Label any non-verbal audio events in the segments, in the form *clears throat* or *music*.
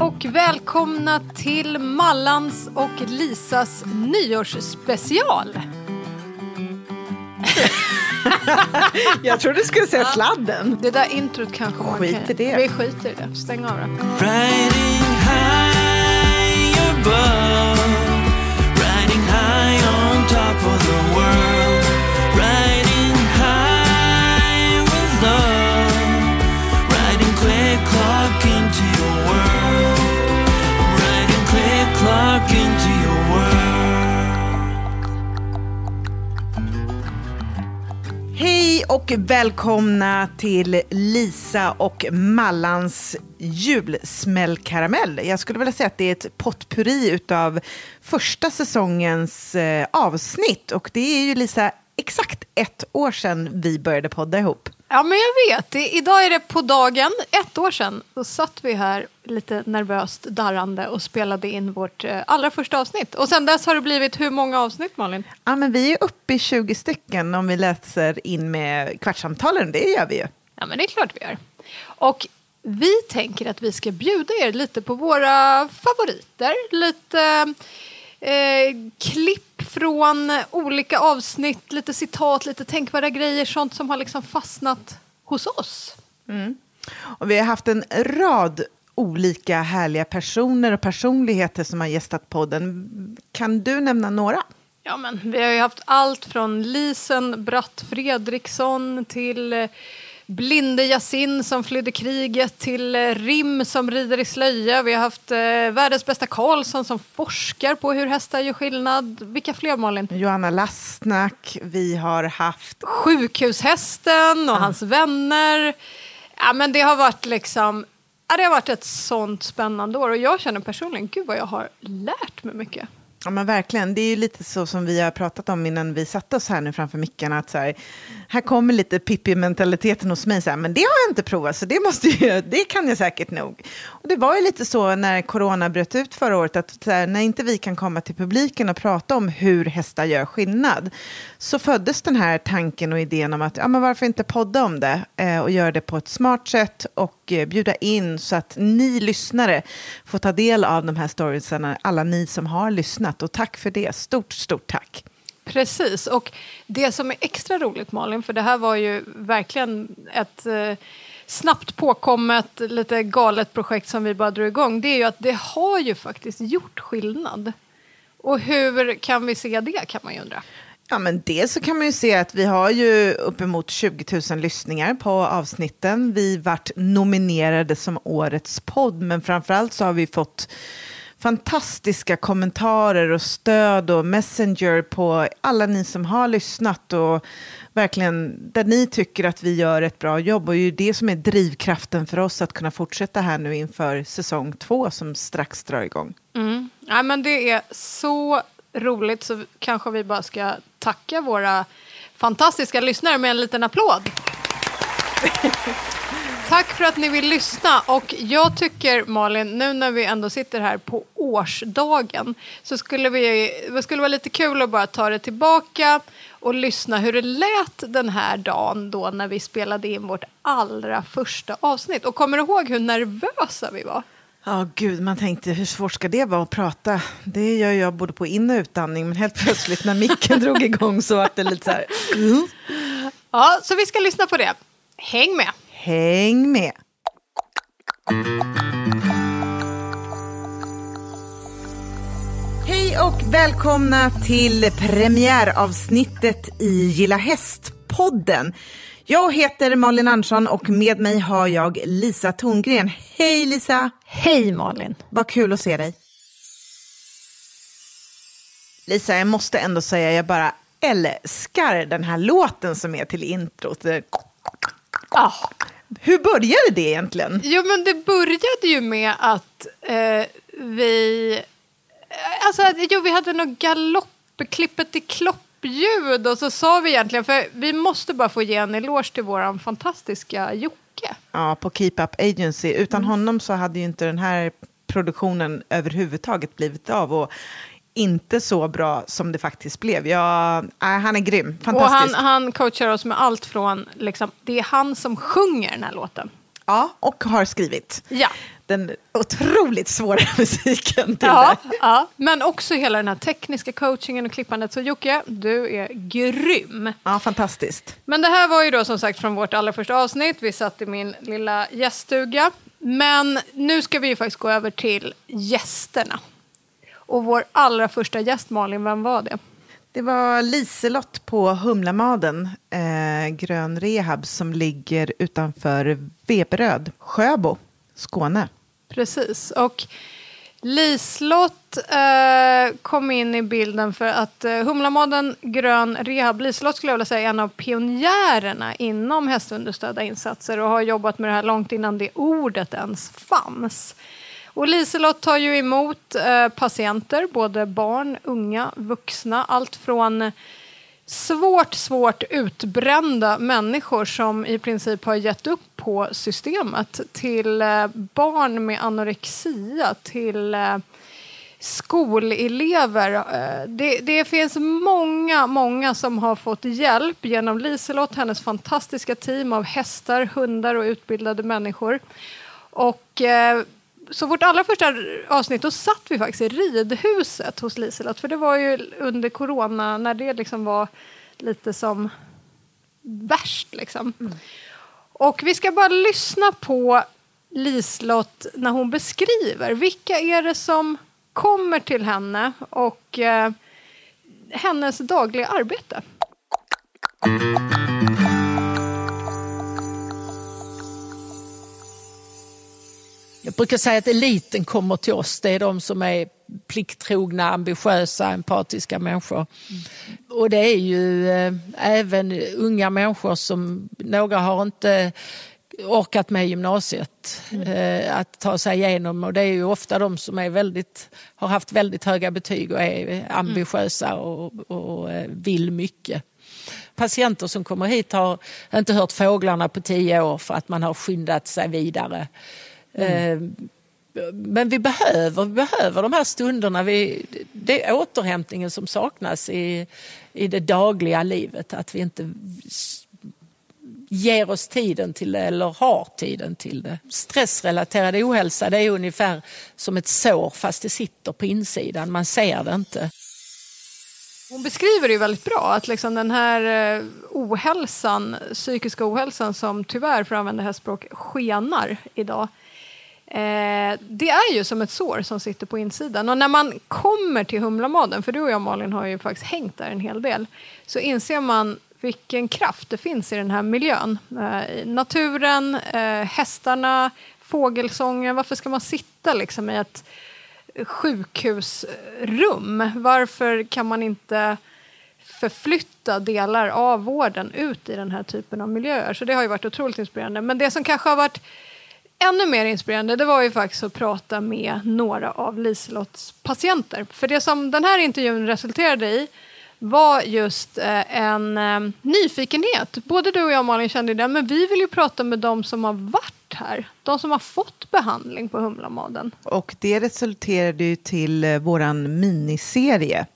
Och välkomna till Mallans och Lisas nyårsspecial. *laughs* Jag trodde du skulle säga sladden. Det där introt kanske man Skit kan... i det. Vi skiter i det. Stäng av det. Quick into your world. Hej och välkomna till Lisa och Mallans julsmällkaramell. Jag skulle vilja säga att det är ett potpurri utav första säsongens eh, avsnitt. Och det är ju Lisa exakt ett år sedan vi började podda ihop. Ja, men jag vet. Det, idag är det på dagen, ett år sedan. Då satt vi här lite nervöst darrande och spelade in vårt eh, allra första avsnitt. Och sen dess har det blivit hur många avsnitt, Malin? Ja, men vi är uppe i 20 stycken om vi läser in med kvartssamtalen. Det gör vi ju. Ja, men det är klart vi gör. Och vi tänker att vi ska bjuda er lite på våra favoriter. Lite eh, klipp från olika avsnitt, lite citat, lite tänkvärda grejer, sånt som har liksom fastnat hos oss. Och vi har haft en rad olika härliga personer och personligheter som har gästat podden. Kan du nämna några? Ja, men vi har ju haft allt från Lisen Bratt Fredriksson till Blinde Yasin som flydde kriget till eh, Rim som rider i slöja. Vi har haft eh, världens bästa Karlsson som forskar på hur hästar gör skillnad. Vilka fler, Malin? Johanna Lastnack, vi har haft... Sjukhushästen och hans vänner. Ja, men det har varit liksom... Ja, det har varit ett sånt spännande år och jag känner personligen, gud vad jag har lärt mig mycket. Ja, men verkligen. Det är ju lite så som vi har pratat om innan vi satte oss här nu framför mickarna. Att så här, här kommer lite Pippi-mentaliteten hos mig. Så här, men det har jag inte provat, så det, måste jag, *laughs* det kan jag säkert nog. Och det var ju lite så när corona bröt ut förra året. att så här, När inte vi kan komma till publiken och prata om hur hästar gör skillnad. Så föddes den här tanken och idén om att ja, men varför inte podda om det. Eh, och göra det på ett smart sätt. Och eh, bjuda in så att ni lyssnare får ta del av de här storiesarna. Alla ni som har lyssnat. Och tack för det. Stort, stort tack. Precis, och det som är extra roligt Malin, för det här var ju verkligen ett eh, snabbt påkommet, lite galet projekt som vi bara drog igång, det är ju att det har ju faktiskt gjort skillnad. Och hur kan vi se det kan man ju undra. Ja, men dels så kan man ju se att vi har ju uppemot 20 000 lyssningar på avsnitten. Vi vart nominerade som årets podd, men framförallt så har vi fått fantastiska kommentarer och stöd och messenger på alla ni som har lyssnat och verkligen där ni tycker att vi gör ett bra jobb och det är ju det som är drivkraften för oss att kunna fortsätta här nu inför säsong två som strax drar igång. Mm. Ja, men det är så roligt så kanske vi bara ska tacka våra fantastiska lyssnare med en liten applåd. *laughs* Tack för att ni vill lyssna. Och jag tycker, Malin, nu när vi ändå sitter här på årsdagen så skulle vi, det skulle vara lite kul att bara ta det tillbaka och lyssna hur det lät den här dagen då när vi spelade in vårt allra första avsnitt. Och kommer du ihåg hur nervösa vi var? Ja, gud, man tänkte hur svårt ska det vara att prata? Det gör jag både på in och utandning, men helt plötsligt när micken drog igång så var det lite så här. Ja, så vi ska lyssna på det. Häng med! Häng med. Hej och välkomna till premiäravsnittet i Gilla Häst-podden. Jag heter Malin Andersson och med mig har jag Lisa Tongren. Hej Lisa! Hej Malin! Vad kul att se dig. Lisa, jag måste ändå säga, jag bara älskar den här låten som är till introt. Ah. Hur började det egentligen? Jo, men det började ju med att eh, vi... Alltså, jo, vi hade något galopp, klippet i kloppljud och så sa vi egentligen, för vi måste bara få ge en eloge till våran fantastiska Jocke. Ja, på Keep Up Agency. Utan honom så hade ju inte den här produktionen överhuvudtaget blivit av. Och inte så bra som det faktiskt blev. Jag, nej, han är grym, Och han, fantastisk. han coachar oss med allt från, liksom, det är han som sjunger den här låten. Ja, och har skrivit. Ja. Den otroligt svåra *laughs* musiken till Ja, det. ja, men också hela den här tekniska coachingen och klippandet. Så Jocke, du är grym. Ja, fantastiskt. Men det här var ju då som sagt från vårt allra första avsnitt. Vi satt i min lilla gäststuga. Men nu ska vi ju faktiskt gå över till gästerna. Och vår allra första gäst, Malin, vem var det? Det var Liselott på Humlamaden, eh, Grön Rehab, som ligger utanför Veberöd, Sjöbo, Skåne. Precis. Och Lislott eh, kom in i bilden för att eh, Humlamaden Grön Rehab, Lislott skulle jag vilja säga är en av pionjärerna inom hästunderstödda insatser och har jobbat med det här långt innan det ordet ens fanns. Och Liselott tar ju emot eh, patienter, både barn, unga, vuxna, allt från svårt, svårt utbrända människor som i princip har gett upp på systemet till eh, barn med anorexia, till eh, skolelever. Eh, Det, det finns många, många som har fått hjälp genom Liselott, hennes fantastiska team av hästar, hundar och utbildade människor. Och eh, så vårt allra första avsnitt, då satt vi faktiskt i ridhuset hos Liselott. För det var ju under corona, när det liksom var lite som värst. Liksom. Och vi ska bara lyssna på Liselott när hon beskriver vilka är det som kommer till henne och eh, hennes dagliga arbete. Jag brukar säga att eliten kommer till oss. Det är de som är plikttrogna, ambitiösa, empatiska människor. Och det är ju eh, även unga människor som, några har inte orkat med gymnasiet eh, att ta sig igenom och det är ju ofta de som är väldigt, har haft väldigt höga betyg och är ambitiösa och, och eh, vill mycket. Patienter som kommer hit har inte hört fåglarna på tio år för att man har skyndat sig vidare. Eh, Men vi behöver, vi behöver de här stunderna. Vi, det är återhämtningen som saknas i, i det dagliga livet. Att vi inte ger oss tiden till det eller har tiden till det. Stressrelaterad ohälsa det är ungefär som ett sår fast det sitter på insidan. Man ser det inte. Hon beskriver det väldigt bra, att liksom den här eh, ohälsan, psykiska ohälsan som tyvärr, för att använda hästspråk, skenar idag. Eh, det är ju som ett sår som sitter på insidan. Och när man kommer till Humlamaden, för du och jag Malin har ju faktiskt hängt där en hel del, så inser man vilken kraft det finns i den här miljön. Eh, naturen, eh, hästarna, fågelsången. Varför ska man sitta liksom i ett sjukhusrum. Varför kan man inte förflytta delar av vården ut i den här typen av miljöer? Så det har ju varit otroligt inspirerande. Men det som kanske har varit ännu mer inspirerande det var ju faktiskt att prata med några av Liselotts patienter. För det som den här intervjun resulterade i var just eh, en eh, nyfikenhet. Både du och jag Malin kände det, men vi vill ju prata med de som har varit här. De som har fått behandling på Humlamaden. Och det resulterade ju till vår våran miniserie.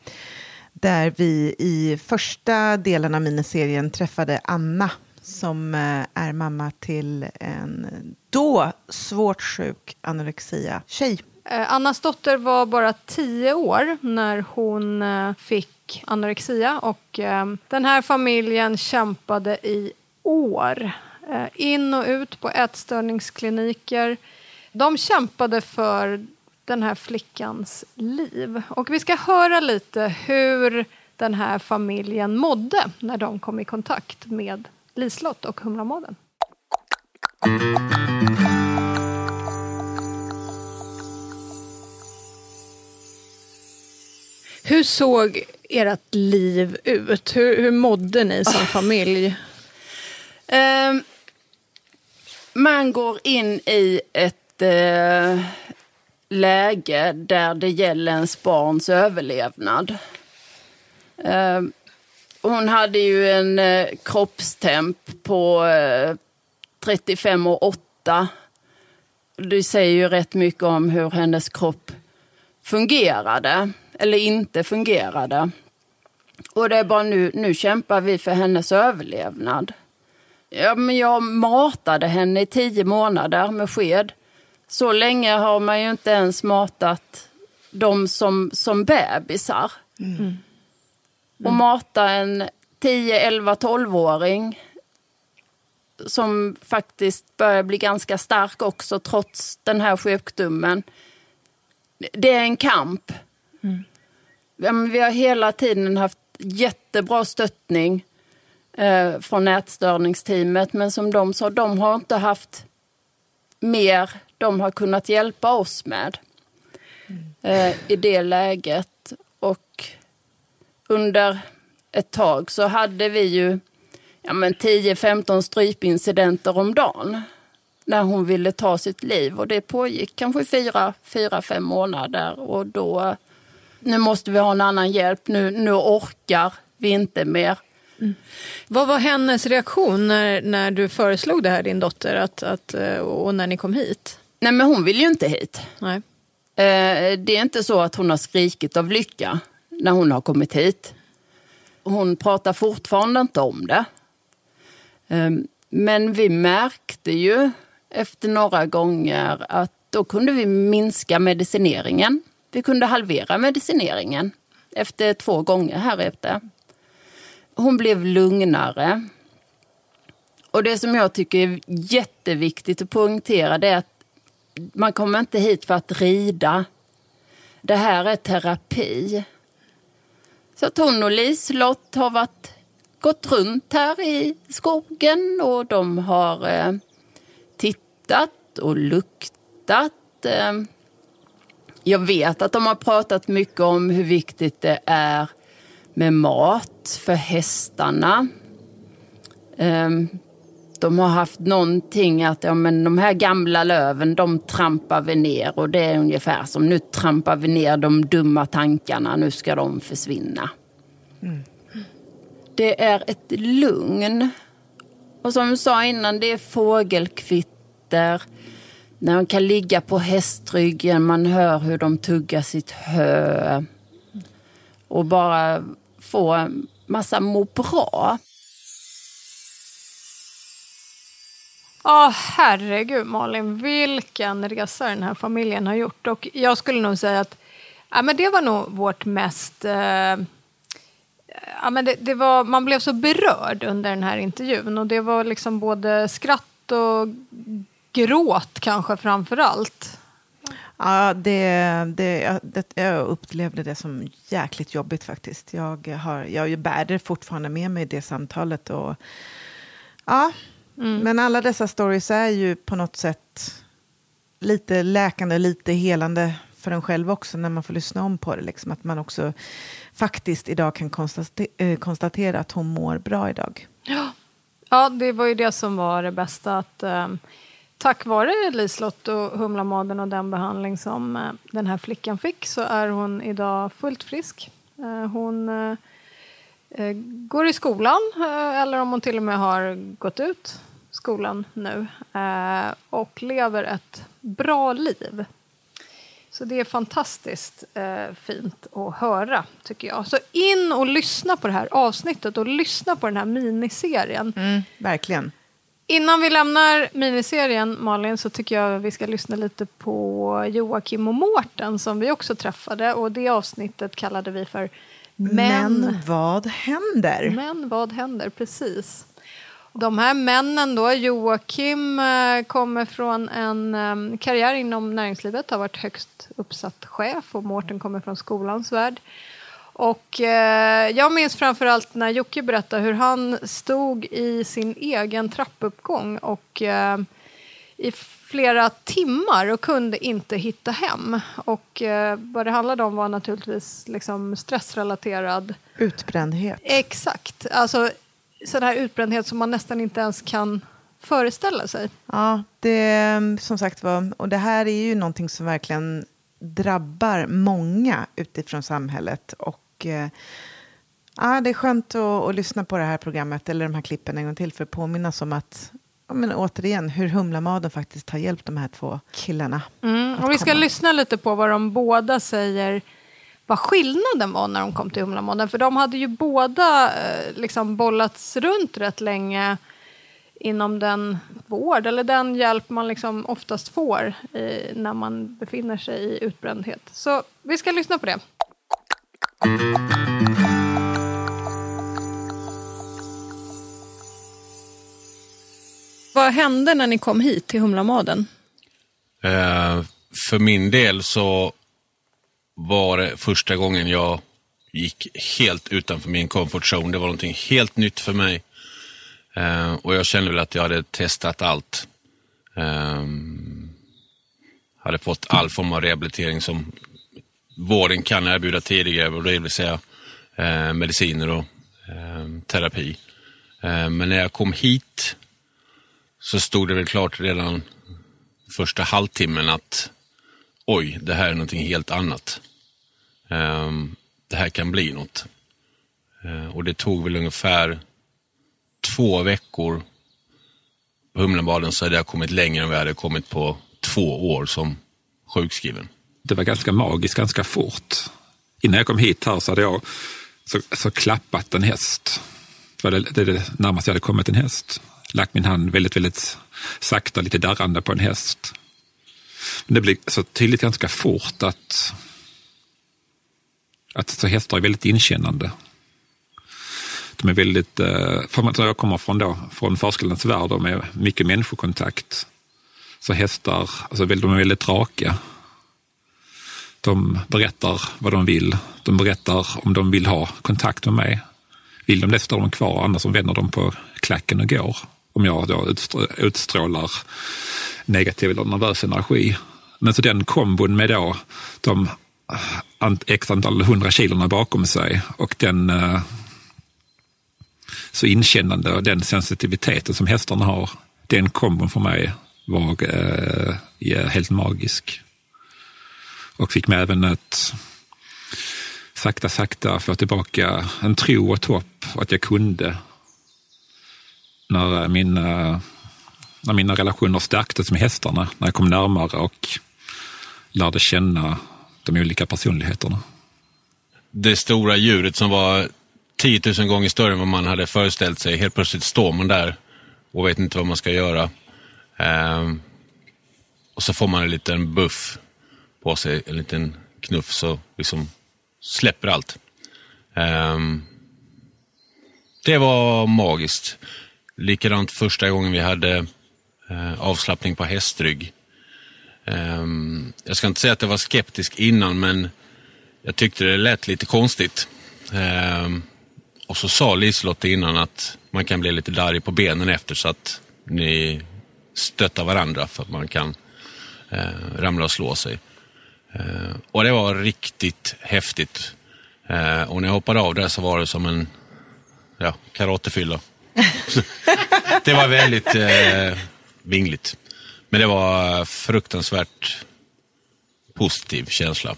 Där vi i första delen av miniserien träffade Anna som eh, är mamma till en då svårt sjuk anorexia-tjej. Eh, Annas dotter var bara tio år när hon eh, fick anorexia och den här familjen kämpade i år. In och ut på ätstörningskliniker. De kämpade för den här flickans liv. Och vi ska höra lite hur den här familjen mådde när de kom i kontakt med Lislott och Humlamaden. Hur såg ert liv ut? Hur, hur mådde ni som familj? Ehm, man går in i ett eh, läge där det gäller ens barns överlevnad. Ehm, hon hade ju en eh, kroppstemp på eh, 35 och 8. Det säger ju rätt mycket om hur hennes kropp fungerade eller inte fungerade. Och det är bara nu, nu kämpar vi för hennes överlevnad. Ja, men jag matade henne i tio månader med sked. Så länge har man ju inte ens matat dem som, som bebisar. Mm. Och mata en 10, 11, 12-åring som faktiskt börjar bli ganska stark också trots den här sjukdomen. Det är en kamp. Ja, men vi har hela tiden haft jättebra stöttning eh, från nätstörningsteamet men som de sa, de har inte haft mer de har kunnat hjälpa oss med eh, i det läget. Och under ett tag så hade vi ju ja, men 10-15 strypincidenter om dagen när hon ville ta sitt liv. Och det pågick kanske fyra, fyra fem månader. Och då, nu måste vi ha en annan hjälp. Nu, nu orkar vi inte mer. Vad var hennes reaktion när, när du föreslog det här din dotter att, att, eh, och när ni kom hit? Nej, men hon vill ju inte hit. Nej. Eh, det är inte så att hon har skrikit av lycka när hon har kommit hit. Hon pratar fortfarande inte om det. Ehm, men vi märkte ju efter några gånger att då kunde vi minska medicineringen. Vi kunde halvera medicineringen efter två gånger här efter. Hon blev lugnare. Och det som jag tycker är jätteviktigt att poängtera det är att man kommer inte hit för att rida. Det här är terapi. Så att hon och Liselott har varit, gått runt här i skogen och de har eh, tittat och luktat. Eh. Jag vet att de har pratat mycket om hur viktigt det är med mat för hästarna. Ehm, de har haft någonting att ja, men de här gamla löven, de trampar vi ner och det är ungefär som nu trampar vi ner de dumma tankarna, nu ska de försvinna. Det är ett lugn. Och som du sa innan, det är fågelkvitter. När de kan ligga på hästryggen, man hör hur de tuggar sitt hö. Och bara få en massa må bra. Ja, herregud Malin, vilken resa den här familjen har gjort. Och jag skulle nog säga att ja, men det var nog vårt mest... Eh, ja, men det, det var, man blev så berörd under den här intervjun och det var liksom både skratt och gråt kanske framför allt. Ja, det, det, jag- det, jag upplevde det som jäkligt jobbigt faktiskt. Jag, har, jag bär det fortfarande med mig det samtalet. Och, ja, men alla dessa stories är ju på något sätt lite läkande, lite helande för en själv också när man får lyssna om på det. Liksom. Att man också faktiskt idag kan eh, konstatera att hon mår bra idag. Ja, det var ju det som var det bästa. Att, eh, tack vare Liselott och Humlamaden och den behandling som eh, den här flickan fick så är hon idag fullt frisk. Eh, hon går i skolan, eller om hon till och med har gått ut skolan nu eh, och lever ett bra liv. Så det är fantastiskt eh, fint att höra, tycker jag. Så in och lyssna på det här avsnittet och lyssna på den här miniserien. Verkligen. Innan vi lämnar miniserien, Malin, så tycker jag vi ska lyssna lite på Joakim och Mårten som vi också träffade. Och det avsnittet kallade vi för Men, Men vad händer? men vad händer? Precis. De här männen då, Joakim eh, kommer från en eh, karriär inom näringslivet, har varit högst uppsatt chef och Mårten kommer från skolans värld. Och eh, jag minns framförallt när Jocke berättade hur han stod i sin egen trappuppgång och eh, i flera timmar och kunde inte hitta hem. Och eh, vad det handlade om var naturligtvis liksom stressrelaterad Utbrändhet. Exakt. Alltså sån här utbrändhet som man nästan inte ens kan föreställa sig. Ja, det som sagt var, och det här är ju någonting som verkligen drabbar många utifrån samhället. Och eh, ja, det är skönt att, att lyssna på det här programmet, eller de här klippen en gång till, för att påminnas om att, ja, men återigen, hur Humlamaden faktiskt har hjälpt de här två killarna. Mm. Och vi ska komma. lyssna lite på vad de båda säger vad skillnaden var när de kom till Humlamodden. För de hade ju båda eh, liksom bollats runt rätt länge inom den vård eller den hjälp man liksom oftast får i, när man befinner sig i utbrändhet. Så vi ska lyssna på det. Vad hände när ni kom hit till Humlamaden? Eh, för min del så var det första gången jag gick helt utanför min comfort zone. Det var någonting helt nytt för mig. Eh, och jag kände väl att jag hade testat allt. Eh, hade fått all form av rehabilitering som vården kan erbjuda tidigare, det vill säga eh, mediciner och eh, terapi. Eh, men när jag kom hit så stod det väl klart redan första halvtimmen att oj, det här är någonting helt annat. Ehm, det här kan bli något. Ehm, och det tog väl ungefär två veckor på Humlenbaden så hade jag kommit längre än vad jag hade kommit på två år som sjukskriven. Det var ganska magiskt ganska fort. Innan jag kom hit här så hade jag så, så klappat en häst. Det var det, det, det närmaste jag hade kommit en häst. Lagt min hand väldigt, väldigt sakta, lite darrande på en häst. Men det blev så tydligt ganska fort att, att så hästar är väldigt inkännande. De är väldigt, eh, jag kommer från, då, från förskolans värld och med mycket människokontakt. Så hästar, alltså de är väldigt raka. De berättar vad de vill. De berättar om de vill ha kontakt med mig. Vill de det står de kvar, annars vänder de på klacken och går. Om jag då utstrålar negativ eller nervös energi. Men så den kombon med då de x antal hundra kilorna bakom sig och den eh, så inkännande och den sensitiviteten som hästarna har, den kombon för mig var eh, ja, helt magisk. Och fick mig även att sakta, sakta få tillbaka en tro och ett hopp att jag kunde. När eh, mina, eh, när mina relationer stärktes med hästarna, när jag kom närmare och lärde känna de olika personligheterna. Det stora djuret som var 10 000 gånger större än vad man hade föreställt sig. Helt plötsligt står man där och vet inte vad man ska göra. Ehm, och så får man en liten buff på sig, en liten knuff, så liksom släpper allt. Ehm, det var magiskt. Likadant första gången vi hade eh, avslappning på hästrygg. Um, jag ska inte säga att jag var skeptisk innan, men jag tyckte det lät lite konstigt. Um, och så sa Liselotte innan att man kan bli lite darrig på benen efter så att ni stöttar varandra för att man kan uh, ramla och slå sig. Uh, och det var riktigt häftigt. Uh, och när jag hoppade av där så var det som en ja, karatefylla. *laughs* det var väldigt eh, vingligt. Men det var fruktansvärt positiv känsla.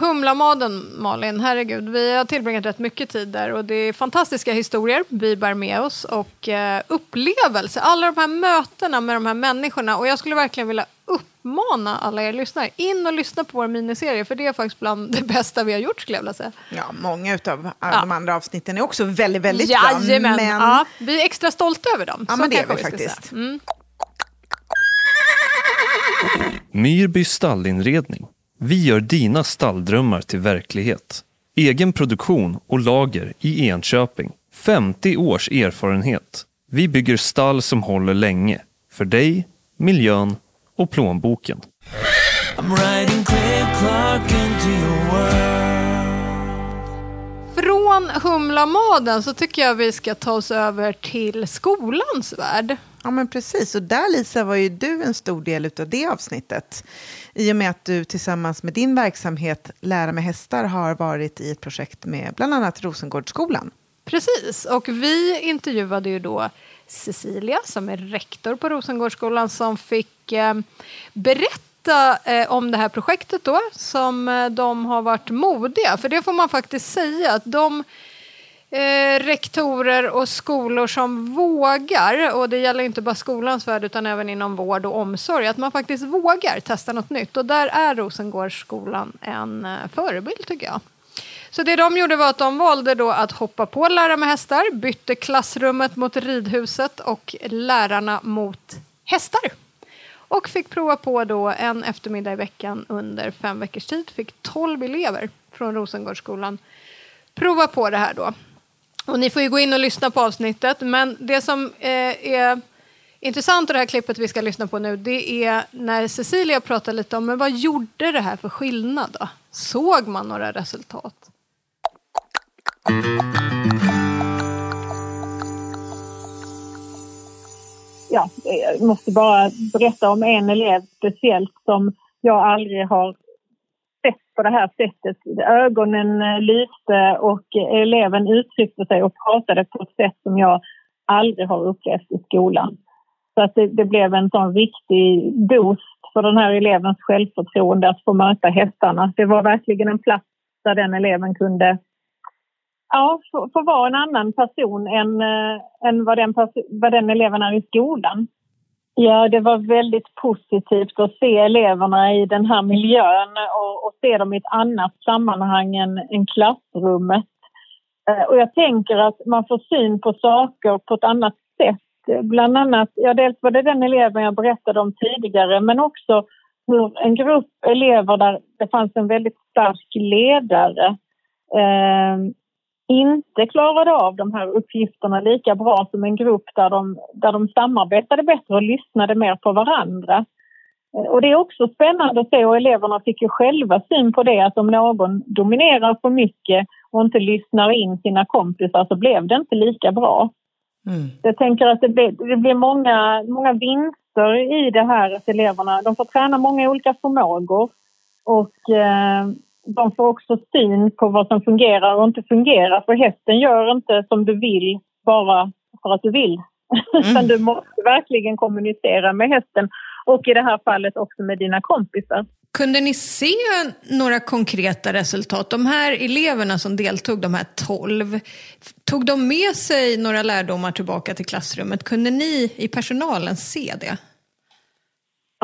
Humlamaden, Malin, herregud, vi har tillbringat rätt mycket tid där och det är fantastiska historier vi bär med oss och eh, upplevelser. Alla de här mötena med de här människorna och jag skulle verkligen vilja uppmana alla er lyssnare, in och lyssna på vår miniserie för det är faktiskt bland det bästa vi har gjort skulle jag vilja säga. Ja, många av de Ja. andra avsnitten är också väldigt, väldigt Jajamän, bra. Men ja, vi är extra stolta över dem. Ja, Så men det är vi faktiskt. Mm. Myrby stallinredning. Vi gör dina stalldrömmar till verklighet. Egen produktion och lager i Enköping. 50 års erfarenhet. Vi bygger stall som håller länge. För dig, miljön och plånboken. Från Humlamaden så tycker jag vi ska ta oss över till skolans värld. Ja, men precis. Och där, Lisa, var ju du en stor del av det avsnittet. I och med att du tillsammans med din verksamhet Lära med hästar har varit i ett projekt med bland annat Rosengårdsskolan. Precis, och vi intervjuade ju då Cecilia som är rektor på Rosengårdsskolan som fick eh, berätta eh, om det här projektet då som eh, de har varit modiga. För det får man faktiskt säga att de eh, rektorer och skolor som vågar, och det gäller inte bara skolans värld utan även inom vård och omsorg, att man faktiskt vågar testa något nytt. Och där är Rosengårdsskolan en eh, förebild tycker jag. Så det de gjorde var att de valde då att hoppa på lära med hästar, bytte klassrummet mot ridhuset och lärarna mot hästar. Och fick prova på då en eftermiddag i veckan under fem veckors tid. Fick 12 elever från Rosengårdsskolan prova på det här då. Och ni får ju gå in och lyssna på avsnittet, men det som eh, är intressant i det här klippet vi ska lyssna på nu, det är när Cecilia pratar lite om men vad gjorde det här för skillnad då? Såg man några resultat? ja, jag måste bara berätta om en elev speciellt som jag aldrig har på det här sättet. Ögonen eh, lyste och eh, eleven uttryckte sig och pratade på ett sätt som jag aldrig har upplevt i skolan. Så att det, det blev en sån riktig boost för den här elevens självförtroende att få möta hästarna. Det var verkligen en plats där den eleven kunde ja, få, få vara en annan person än, äh, än vad, den vad den eleven är i skolan. Ja, det var väldigt positivt att se eleverna i den här miljön och, och se dem i ett annat sammanhang än, än klassrummet. Eh, och jag tänker att man får syn på saker på ett annat sätt. Bland annat, ja dels var det den eleven jag berättade om tidigare men också hur en grupp elever där det fanns en väldigt stark ledare eh, inte klarade av de här uppgifterna lika bra som en grupp där de, där de samarbetade bättre och lyssnade mer på varandra. Och det är också spännande att se och eleverna fick ju själva syn på det att om någon dominerar för mycket och inte lyssnar in sina kompisar så blev det inte lika bra. Mm. Jag tänker att det blir, det blir många, många vinster i det här att eleverna de får träna många olika förmågor och eh, de får också syn på vad som fungerar och inte fungerar. För hästen gör inte som du vill bara för att du vill. *laughs* Mm. Utan du måste verkligen kommunicera med hästen och i det här fallet också med dina kompisar. Kunde ni se några konkreta resultat? De här eleverna som deltog, de här tolv, tog de med sig några lärdomar tillbaka till klassrummet? Kunde ni i personalen se det?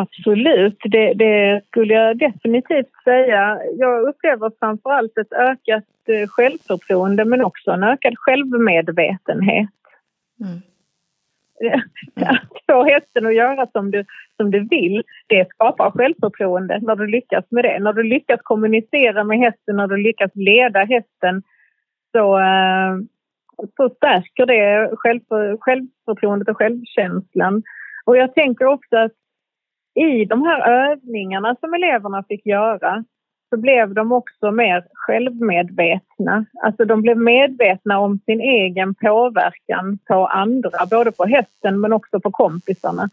Absolut, det, det, skulle jag definitivt säga. Jag upplever framför allt ett ökat eh, självförtroende men också en ökad självmedvetenhet. Mm. *laughs* Att få hästen att göra som du, som du vill, det skapar självförtroende när du lyckas med det. När du lyckas kommunicera med hästen, när du lyckas leda hästen så, eh, så stärker det självför, självförtroendet och självkänslan. Och jag tänker också att i de här övningarna som eleverna fick göra så blev de också mer självmedvetna. Alltså de blev medvetna om sin egen påverkan på andra, både på hästen men också på kompisarna.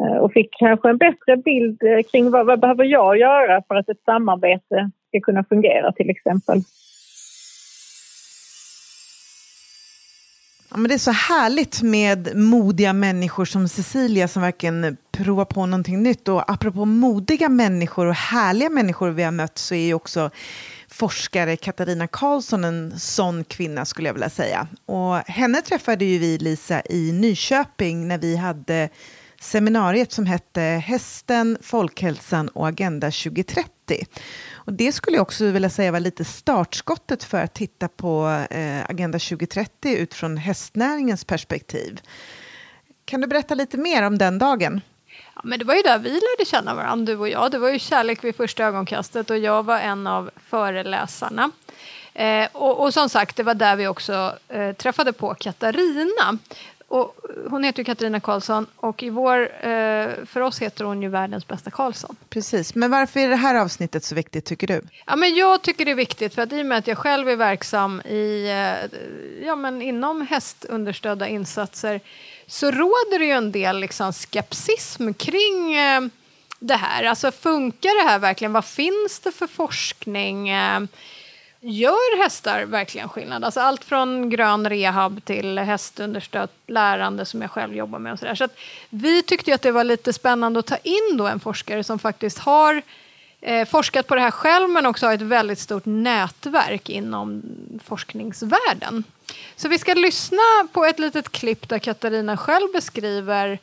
Eh, och fick kanske en bättre bild eh, kring vad, vad behöver jag göra för att ett samarbete ska kunna fungera till exempel. Ja, men det är så härligt med modiga människor som Cecilia som verkligen prova på någonting nytt. Och apropå modiga människor och härliga människor vi har mött så är ju också forskare Katarina Karlsson en sån kvinna skulle jag vilja säga. Och henne träffade ju vi, Lisa, i Nyköping när vi hade seminariet som hette Hästen, folkhälsan och Agenda 2030. Och det skulle jag också vilja säga var lite startskottet för att titta på eh, Agenda 2030 utifrån hästnäringens perspektiv. Kan du berätta lite mer om den dagen? Ja, men det var ju där vi lärde känna varandra, du och jag. Det var ju kärlek vid första ögonkastet och jag var en av föreläsarna. Eh, och, och, som sagt, det var där vi också eh, träffade på Katarina. Och hon heter ju Katarina Karlsson och i vår, eh, för oss heter hon ju världens bästa Karlsson. Precis, men varför är det här avsnittet så viktigt tycker du? Ja, men jag tycker det är viktigt för att i och med att jag själv är verksam i, eh, ja, men inom hästunderstödda insatser så råder det ju en del liksom, skepsism kring eh, det här. Alltså funkar det här verkligen? Vad finns det för forskning? Gör hästar verkligen skillnad? Alltså allt från grön rehab till hästunderstött lärande som jag själv jobbar med. Och så där. så vi tyckte att det var lite spännande att ta in då en forskare som faktiskt har eh, forskat på det här själv men också har ett väldigt stort nätverk inom forskningsvärlden. Så vi ska lyssna på ett litet klipp där Katarina själv beskriver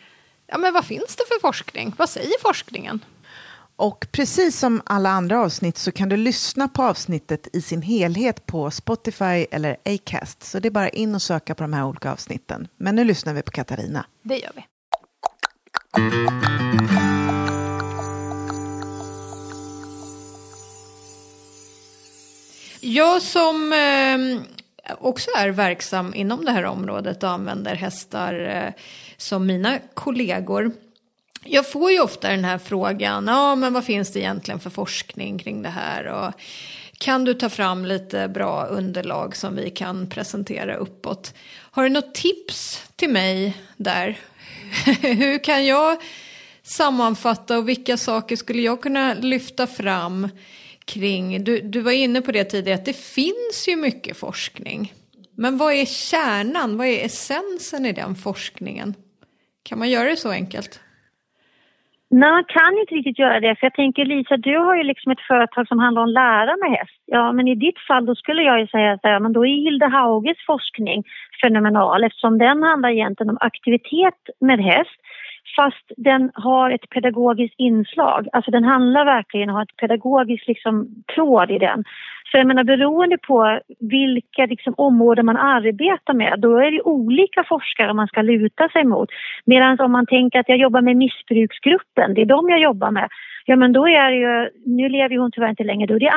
ja, men vad finns det för forskning? Vad säger forskningen? Och precis som alla andra avsnitt så kan du lyssna på avsnittet i sin helhet på Spotify eller Acast. Så det är bara in och söka på de här olika avsnitten. Men nu lyssnar vi på Katarina. Det gör vi. Jag som ehm, också är verksam inom det här området och använder hästar eh, som mina kollegor. Jag får ju ofta den här frågan, ja men vad finns det egentligen för forskning kring det här? Och kan du ta fram lite bra underlag som vi kan presentera uppåt? Har du något tips till mig där? *laughs* Hur kan jag sammanfatta och vilka saker skulle jag kunna lyfta fram kring, du, du var inne på det tidigare, att det finns ju mycket forskning. Men vad är kärnan, vad är essensen i den forskningen? Kan man göra det så enkelt? Nej, man kan inte riktigt göra det. För jag tänker Lisa, du har ju liksom ett företag som handlar om lära med häst. Ja, men i ditt fall då skulle jag ju säga att ja, men då är Hilde Hauges forskning fenomenal eftersom den handlar egentligen om aktivitet med häst fast den har ett pedagogiskt inslag. Alltså den handlar verkligen om att ha ett pedagogiskt liksom, tråd i den. För jag menar beroende på vilka liksom, områden man arbetar med då är det olika forskare man ska luta sig mot. Medan om man tänker att jag jobbar med missbruksgruppen, det är de jag jobbar med. Ja men då är det ju, nu lever hon tyvärr inte längre, då är det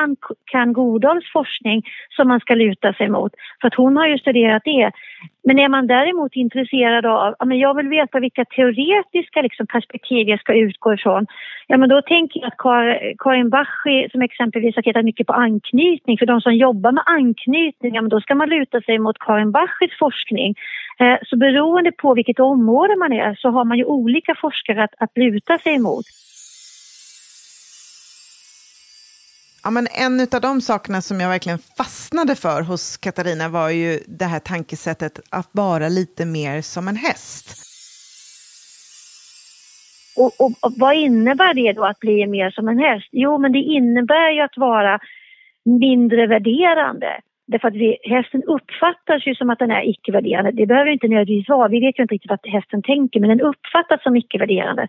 Ann Godals forskning som man ska luta sig mot. För att hon har ju studerat det. Men är man däremot intresserad av, ja men jag vill veta vilka teoretiska liksom, perspektiv jag ska utgå ifrån. Ja men då tänker jag att Kar Karin Bachi som exempelvis har tittat mycket på anknytning, för de som jobbar med anknytning, ja men då ska man luta sig mot Karin Bachis forskning. Eh, så beroende på vilket område man är så har man ju olika forskare att, att luta sig emot. Ja, men en av de sakerna som jag verkligen fastnade för hos Katarina var ju det här tankesättet att vara lite mer som en häst. Och, och, och, vad innebär det då att bli mer som en häst? Jo, men det innebär ju att vara mindre värderande. Därför att vi, hästen uppfattas ju som att den är icke-värderande. Det behöver inte nödvändigtvis vara. Vi vet ju inte riktigt vad hästen tänker, men den uppfattas som icke-värderande.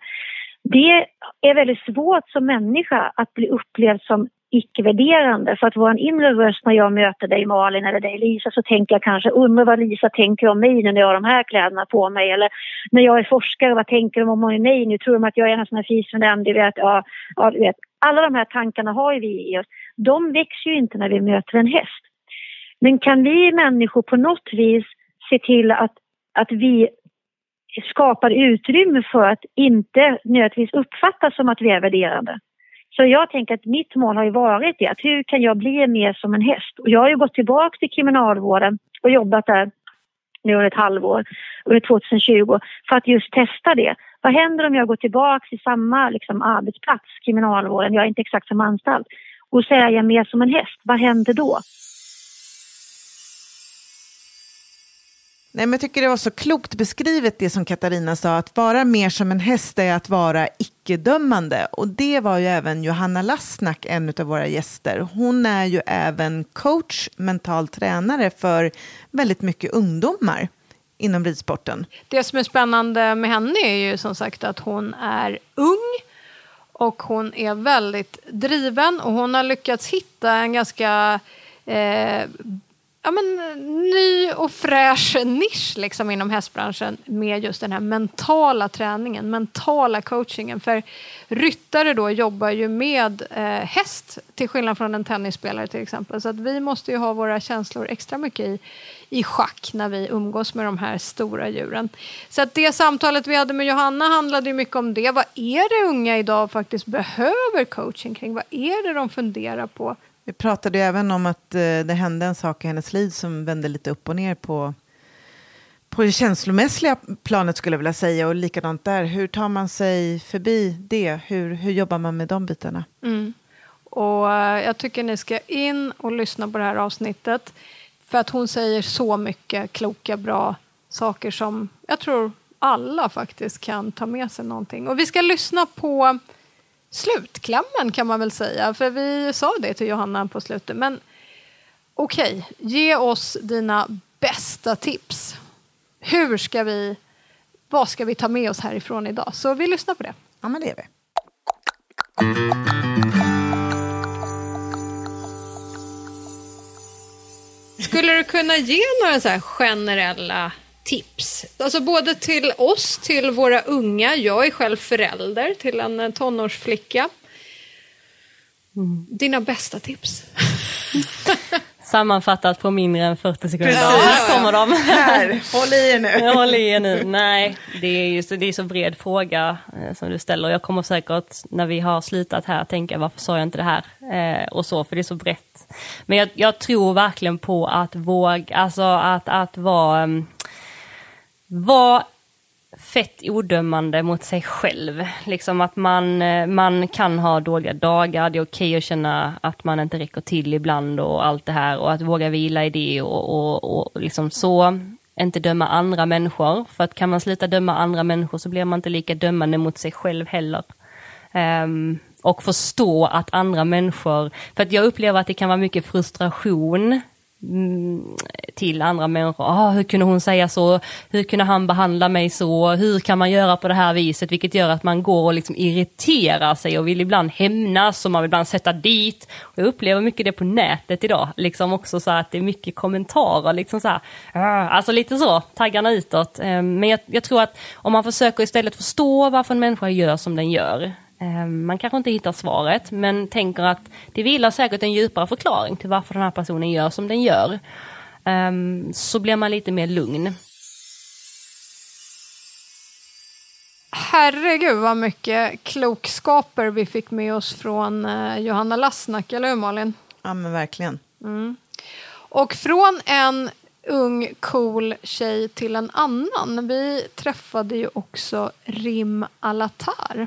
Det är väldigt svårt som människa att bli upplevd som icke-värderande. För att vår inre röst när jag möter dig Malin eller dig Lisa så tänker jag kanske undrar vad Lisa tänker om mig när jag har de här kläderna på mig. Eller när jag är forskare, vad tänker de om mig nu? Tror de att jag är en sån här fisförnämnd? Du vet, ja, ja, du vet. Alla de här tankarna har ju vi i oss. De växer ju inte när vi möter en häst. Men kan vi människor på något vis se till att, att vi skapar utrymme för att inte nödvändigtvis uppfattas som att vi är värderande. Så jag tänker att mitt mål har ju varit det, att hur kan jag bli mer som en häst? Och jag har ju gått tillbaka till kriminalvården och jobbat där nu under ett halvår, under 2020, för att just testa det. Vad händer om jag går tillbaka till samma liksom, arbetsplats, kriminalvården, jag är inte exakt som anstalt, och så är jag mer som en häst, vad händer då? Nej, men jag tycker det var så klokt beskrivet det som Katarina sa, att vara mer som en häst är att vara icke-dömande. Och det var ju även Johanna Lassnack, en av våra gäster. Hon är ju även coach, mental tränare för väldigt mycket ungdomar inom ridsporten. Det som är spännande med henne är ju som sagt att hon är ung och hon är väldigt driven och hon har lyckats hitta en ganska eh, ja, men, eh, ny och fräsch nisch liksom, inom hästbranschen med just den här mentala träningen, mentala coachingen. För ryttare då jobbar ju med eh, häst till skillnad från en tennisspelare till exempel. Så att vi måste ju ha våra känslor extra mycket i, i schack när vi umgås med de här stora djuren. Så att det samtalet vi hade med Johanna handlade ju mycket om det. Vad är det unga idag faktiskt behöver coaching kring? Vad är det de funderar på? Vi pratade ju även om att eh, det hände en sak i hennes liv som vände lite upp och ner på, på det känslomässiga planet skulle jag vilja säga. Och likadant där, hur tar man sig förbi det? Hur, hur jobbar man med de bitarna? Mm. Och eh, jag tycker ni ska in och lyssna på det här avsnittet. För att hon säger så mycket kloka, bra saker som jag tror alla faktiskt kan ta med sig någonting. Och vi ska lyssna på slutklämmen kan man väl säga. För vi sa det till Johanna på slutet. Men okej, okay, ge oss dina bästa tips. Hur ska vi, vad ska vi ta med oss härifrån idag? Så vi lyssnar på det. Ja, men det gör vi. Skulle du kunna ge några så här generella tips? Alltså både till oss, till våra unga. Jag är själv förälder till en eh, tonårsflicka. Dina bästa tips? *laughs* Sammanfattat på mindre än 40 sekunder. Precis. Här kommer de. Här, håll i er nu. *laughs* Håller i er nu. Nej, det är ju så, det är så bred fråga eh, som du ställer. Jag kommer säkert när vi har slutat här tänka varför sa jag inte det här? Eh, och så, för det är så brett. Men jag, jag tror verkligen på att våga, alltså att, att vara, um, vara fett odömande mot sig själv. Liksom att man, eh, man kan ha dåliga dagar, det är okej att känna att man inte räcker till ibland och allt det här och att våga vila i det och, och, och liksom så. Inte döma andra människor, för att kan man sluta döma andra människor så blir man inte lika dömande mot sig själv heller. Um, och förstå att andra människor, för att jag upplever att det kan vara mycket frustration till andra människor. Ah, hur kunde hon säga så? Hur kunde han behandla mig så? Hur kan man göra på det här viset? Vilket gör att man går och liksom irriterar sig och vill ibland hämnas och man vill ibland sätta dit. Och jag upplever mycket det på nätet idag, liksom också så att det är mycket kommentarer, liksom så här, ah, alltså lite så, taggarna utåt. Eh, Men jag, jag tror att om man försöker istället förstå varför en människa gör som den gör, Man kanske inte hittar svaret, men tänker att det vilar säkert en djupare förklaring till varför den här personen gör som den gör. Ehm, Så blir man lite mer lugn. Herregud vad mycket klokskaper vi fick med oss från eh, Johanna Lassnack, eller hur Malin? Ja, men verkligen. Och från en ung cool tjej till en annan. Vi träffade ju också Rim Alatar.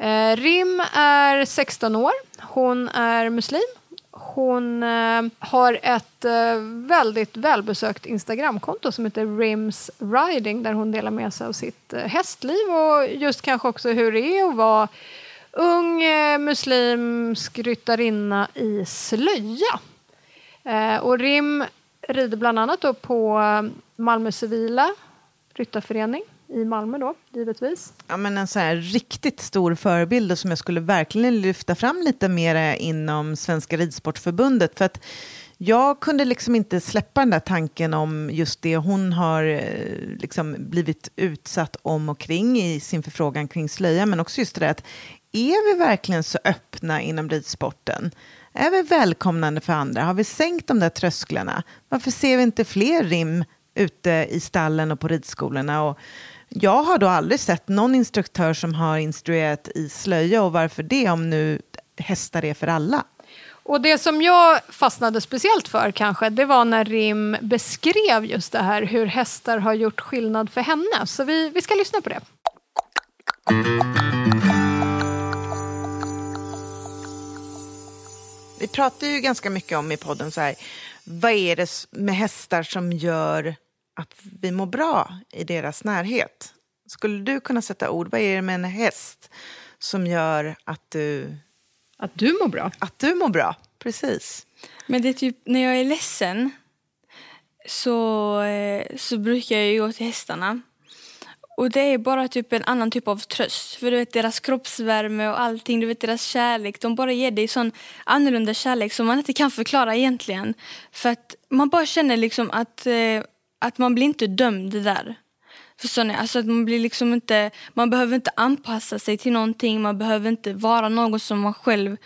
Eh, Rim är 16 år. Hon är muslim. Hon eh, har ett eh, väldigt välbesökt Instagramkonto som heter Rims Riding där hon delar med sig av sitt eh, hästliv och just kanske också hur det är att vara ung eh, muslimsk ryttarinna i slöja. Eh, och Rim rider bland annat då på eh, Malmö civila ryttarförening i Malmö då, givetvis. Ja, men en så här riktigt stor förebild och som jag skulle verkligen lyfta fram lite mer inom Svenska Ridsportförbundet. För att jag kunde liksom inte släppa den där tanken om just det hon har eh, liksom blivit utsatt om och kring i sin förfrågan kring slöja. Men också just det där att är vi verkligen så öppna inom ridsporten? Är vi välkomnande för andra? Har vi sänkt de där trösklarna? Varför ser vi inte fler rim ute i stallen och på ridskolorna? Och jag har då aldrig sett någon instruktör som har instruerat i slöja och varför det om nu hästar är för alla? Och det som jag fastnade speciellt för kanske, det var när Rim beskrev just det här hur hästar har gjort skillnad för henne. Så vi, vi ska lyssna på det. Vi pratar ju ganska mycket om i podden så här, vad är det med hästar som gör att vi mår bra i deras närhet? Skulle du kunna sätta ord, vad är det med en häst som gör att du, Att du mår bra. att du mår bra? Precis. Men det är typ när jag är ledsen så, eh, så brukar jag ju gå till hästarna. Och det är bara typ en annan typ av tröst. För du vet deras kroppsvärme och allting, du vet deras kärlek. De bara ger dig sån annorlunda kärlek som man inte kan förklara egentligen. För att man bara känner liksom att, eh, att man blir inte dömd där. Förstår ni? Alltså att man blir liksom inte, man behöver inte anpassa sig till någonting, man behöver inte vara någon som man själv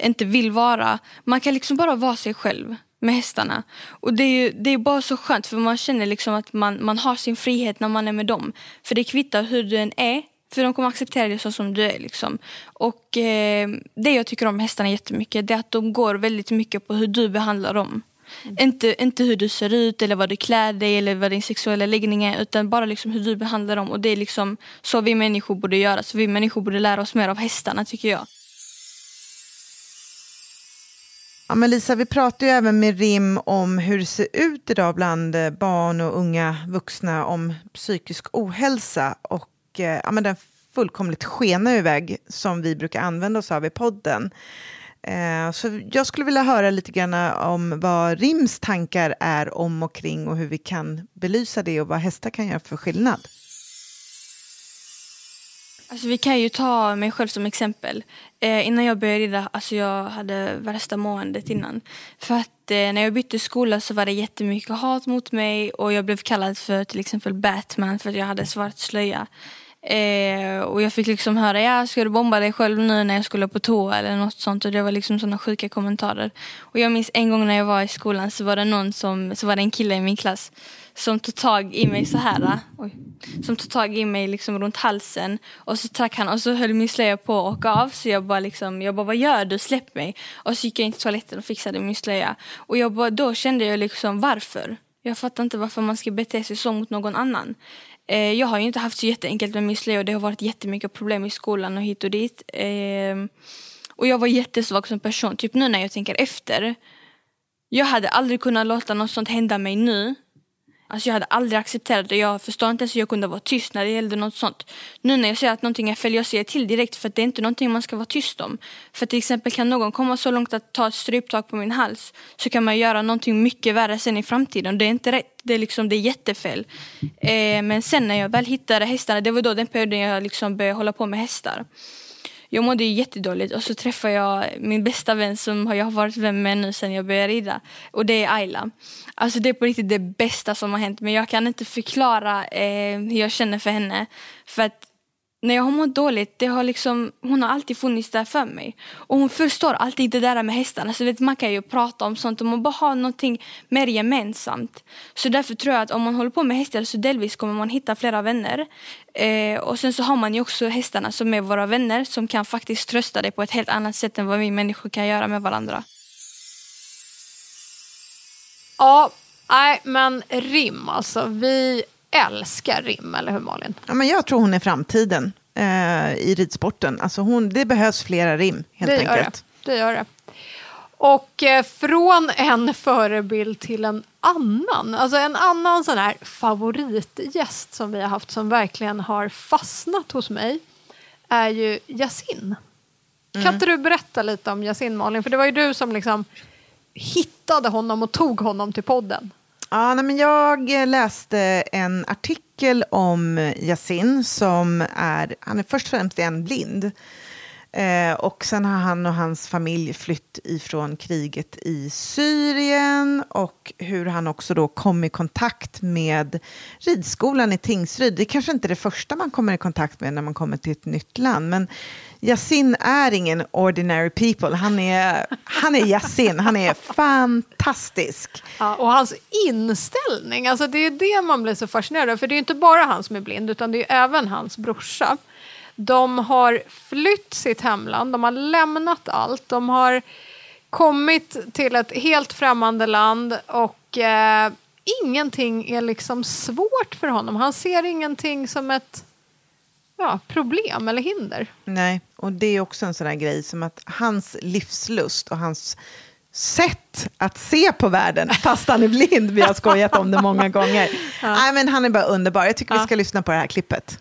inte vill vara. Man kan liksom bara vara sig själv med hästarna. Och det är ju det är bara så skönt för man känner liksom att man, man har sin frihet när man är med dem. För det kvittar hur du än är, för de kommer acceptera dig så som du är. Liksom. Och eh, det jag tycker om hästarna jättemycket det är att de går väldigt mycket på hur du behandlar dem. Mm. Inte, inte hur du ser ut eller vad du klär dig eller vad din sexuella läggning är utan bara liksom hur du behandlar dem. Och det är liksom så vi människor borde göra. Så vi människor borde lära oss mer av hästarna tycker jag. Ja, men Lisa, vi pratar ju även med RIM om hur det ser ut idag bland eh, barn och unga vuxna om psykisk ohälsa. Och eh, ja, men den fullkomligt skena iväg som vi brukar använda oss av i podden. Eh, så jag skulle vilja höra lite grann om vad RIMs tankar är om och kring och hur vi kan belysa det och vad hästar kan göra för skillnad. Alltså, vi kan ju ta mig själv som exempel. Eh, innan jag började rida, alltså jag hade värsta måendet innan. För att eh, när jag bytte skola så var det jättemycket hat mot mig och jag blev kallad för till exempel Batman för att jag hade svart slöja. Eh, och jag fick liksom höra, ja ska du bomba dig själv nu när jag skulle på toa eller något sånt. Och det var liksom sådana sjuka kommentarer. Och jag minns en gång när jag var i skolan så var det någon som, så var det en kille i min klass som tog tag i mig så här. Oj, som tog tag i mig liksom runt halsen. Och så track han och så höll min slöja på att åka av. Så jag bara liksom, jag bara vad gör du? Släpp mig. Och så gick jag in till toaletten och fixade min slöja. Och jag bara, då kände jag liksom varför? Jag fattar inte varför man ska bete sig så mot någon annan. Eh, jag har ju inte haft så jätteenkelt med min slöja och det har varit jättemycket problem i skolan och hit och dit. Eh, och jag var jättesvag som person. Typ nu när jag tänker efter. Jag hade aldrig kunnat låta något sånt hända mig nu. Alltså jag hade aldrig accepterat det. Jag förstår inte ens hur jag kunde vara tyst när det gällde något sånt. Nu när jag ser att någonting är fel, jag säger till direkt för att det är inte någonting man ska vara tyst om. För till exempel kan någon komma så långt att ta ett stryptag på min hals så kan man göra någonting mycket värre sen i framtiden. Det är inte rätt. Det är, liksom, det är jättefel. Eh, men sen när jag väl hittade hästarna, det var då den perioden jag liksom började hålla på med hästar. Jag mådde ju jättedåligt och så träffade jag min bästa vän som jag har varit vän med nu sen jag började rida. Och det är Ayla. Alltså det är på riktigt det bästa som har hänt men jag kan inte förklara eh, hur jag känner för henne. För att när jag har mått dåligt, det har liksom, hon har alltid funnits där för mig. Och hon förstår alltid det där med hästarna. Så vet, man kan ju prata om sånt och man bara har någonting mer gemensamt. Så därför tror jag att om man håller på med hästar så delvis kommer man hitta flera vänner. Eh, och sen så har man ju också hästarna som är våra vänner som kan faktiskt trösta dig på ett helt annat sätt än vad vi människor kan göra med varandra. Ja, nej men rim alltså. Vi älskar rim, eller hur Malin? Ja, men jag tror hon är framtiden eh, i ridsporten. Alltså hon, det behövs flera rim, helt det enkelt. Det. det gör det. Och eh, från en förebild till en annan. Alltså en annan sån här favoritgäst som vi har haft som verkligen har fastnat hos mig är ju Yasin. Kan Mm. inte du berätta lite om Yasin Malin? För det var ju du som liksom hittade honom och tog honom till podden. Ja, nej, men jag eh, läste en artikel om Yasin som är, han är först och främst en blind. Eh, och sen har han och hans familj flytt ifrån kriget i Syrien och hur han också då kom i kontakt med ridskolan i Tingsryd. Det är kanske inte det första man kommer i kontakt med när man kommer till ett nytt land, men Yasin är ingen ordinary people. Han är, han är Yasin, han är fantastisk. Ja, och hans inställning, alltså det är det man blir så fascinerad av. För det är inte bara han som är blind, utan det är även hans brorsa. De har flytt sitt hemland, de har lämnat allt. De har kommit till ett helt främmande land och eh, ingenting är liksom svårt för honom. Han ser ingenting som ett ja, problem eller hinder. Nej, och det är också en sån här grej som att hans livslust och hans sätt att se på världen, *laughs* fast han är blind, vi har skojat om det många gånger. Nej, men han är bara underbar. Jag tycker vi ska lyssna på det här klippet.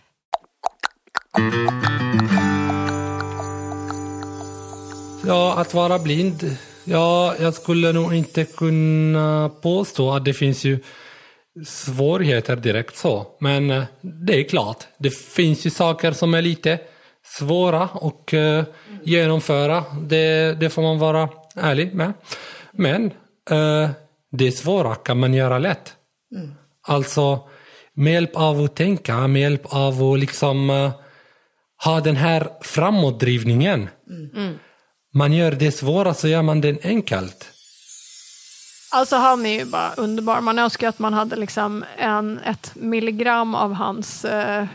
Ja, att vara blind. Ja, jag skulle nog inte kunna påstå att det finns ju svårigheter direkt så. Men eh, det är klart, det finns ju saker som är lite svåra att eh, genomföra. Det, det får man vara ärlig med. Men eh, det svåra kan man göra lätt. Alltså med hjälp av att tänka, med hjälp av att liksom ha den här framåtdrivningen. Man gör det svåra så gör man det enkelt. Alltså han är ju bara underbar. Man önskar att man hade liksom en, ett milligram av hans eh,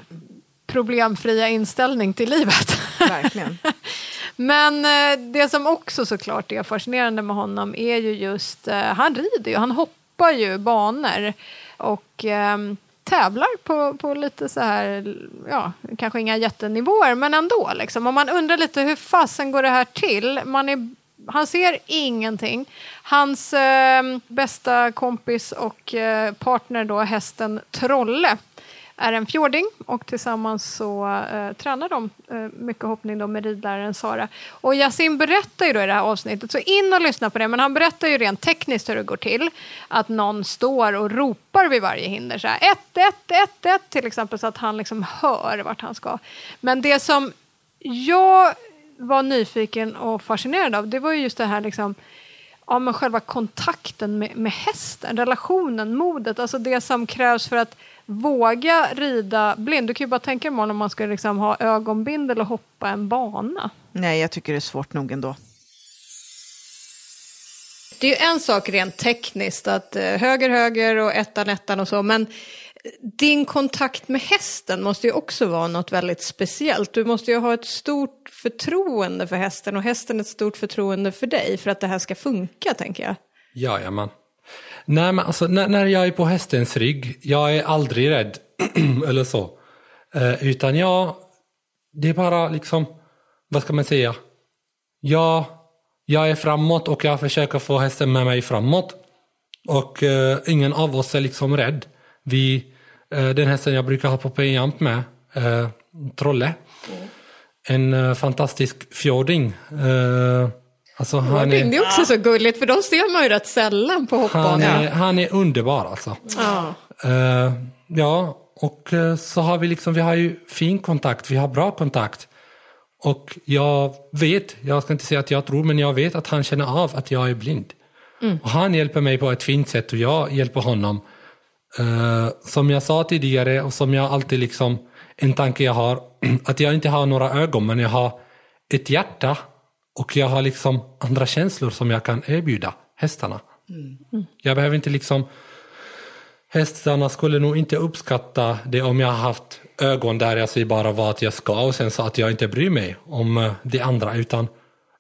problemfria inställning till livet. Verkligen. *laughs* Men eh, det som också såklart är fascinerande med honom är ju just, eh, han rider ju, han hoppar ju banor och eh, tävlar på, på lite så här, ja, kanske inga jättenivåer, men ändå liksom. Och man undrar lite hur fasen går det här till? Man är, han ser ingenting. Hans eh, bästa kompis och eh, partner då, hästen Trolle, är en fjording och tillsammans så eh, tränar de eh, mycket hoppning då med ridläraren Sara. Och Yasin berättar ju då i det här avsnittet, så in och lyssna på det, men han berättar ju rent tekniskt hur det går till. Att någon står och ropar vid varje hinder, så här ett, ett, ett, ett till exempel, så att han liksom hör vart han ska. Men det som jag var nyfiken och fascinerad av, det var ju just det här liksom, ja, men själva kontakten med, med hästen, relationen, modet, alltså det som krävs för att våga rida blind. Du kan ju bara tänka dig om man ska liksom ha ögonbindel och hoppa en bana. Nej, jag tycker det är svårt nog ändå. Det är ju en sak rent tekniskt, att eh, höger, höger och ettan, ettan och så, men din kontakt med hästen måste ju också vara något väldigt speciellt. Du måste ju ha ett stort förtroende för hästen och hästen ett stort förtroende för dig för att det här ska funka, tänker jag. Jajamän. Nej, men alltså, när, när jag är på hästens rygg, jag är aldrig rädd *clears throat* eller så. Eh, utan jag, det är bara liksom, vad ska man säga? Jag, jag är framåt och jag försöker få hästen med mig framåt. Och eh, ingen av oss är liksom rädd. Vi, eh, den hästen jag brukar ha på penjamp med, eh, Trolle. En eh, fantastisk fjording. Alltså han det är också så gulligt, för de ser man ju rätt sällan på han hoppbanan. är, han är underbar alltså. Ja. Eh, ja, och eh, så har vi liksom, vi har ju fin kontakt, vi har bra kontakt. Och jag vet, jag ska inte säga att jag tror, men jag vet att han känner av att jag är blind. Mm. Och han hjälper mig på ett fint sätt och jag hjälper honom. Eh, som jag sa tidigare och som jag alltid liksom, en tanke jag har, *clears throat* att jag inte har några ögon men jag har ett hjärta och jag har liksom andra känslor som jag kan erbjuda hästarna. Jag behöver inte liksom, hästarna skulle nog inte uppskatta det om jag har haft ögon där jag säger bara vad jag ska och sen så att jag inte bryr mig om eh, det andra utan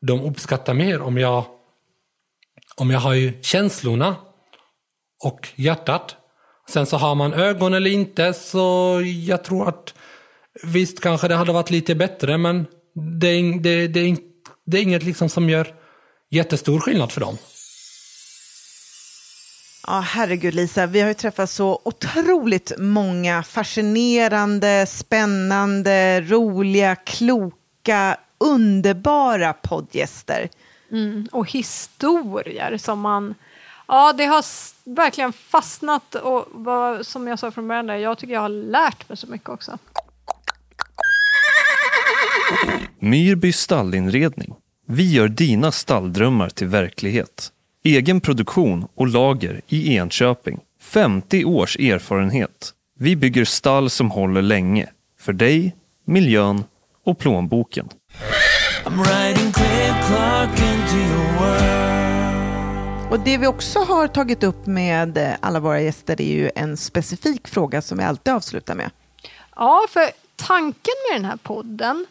de uppskattar mer om jag om jag har ju känslorna och hjärtat. Sen så har man ögon eller inte så jag tror att visst kanske det hade varit lite bättre men det det, det, det är inget liksom som gör jättestor skillnad för dem. Ja, herregud Lisa, vi har ju träffat så otroligt många fascinerande, spännande, roliga, kloka, underbara poddgäster. Mm, och historier som man... Ja, det har verkligen fastnat och vad, som jag sa från början, där, jag tycker jag har lärt mig så mycket också. Myrby stallinredning. Vi gör dina stalldrömmar till verklighet. Egen produktion och lager i Enköping. 50 års erfarenhet. Vi bygger stall som håller länge. För dig, miljön och plånboken. Och det vi också har tagit upp med alla våra gäster är ju en specifik fråga som vi alltid avslutar med. Ja, för tanken med den här podden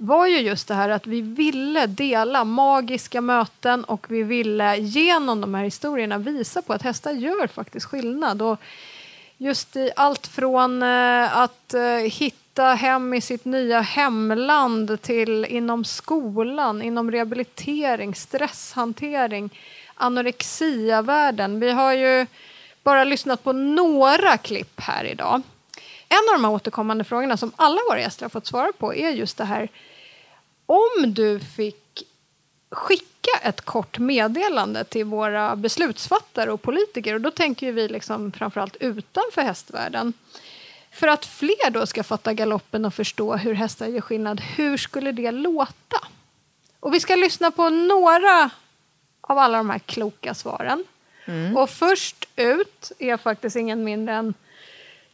var ju just det här att vi ville dela magiska möten och vi ville genom de här historierna visa på att hästar gör faktiskt skillnad. Och just i allt från eh, att eh, hitta hem i sitt nya hemland till inom skolan, inom rehabilitering, stresshantering, anorexiavärlden. Vi har ju bara lyssnat på några klipp här idag. En av de här återkommande frågorna som alla våra gäster har fått svara på är just det här. Om du fick skicka ett kort meddelande till våra beslutsfattare och politiker och då tänker vi liksom framförallt utanför hästvärlden. För att fler då ska fatta galoppen och förstå hur hästar gör skillnad, hur skulle det låta? Och vi ska lyssna på några av alla de här kloka svaren. Och först ut är faktiskt ingen mindre än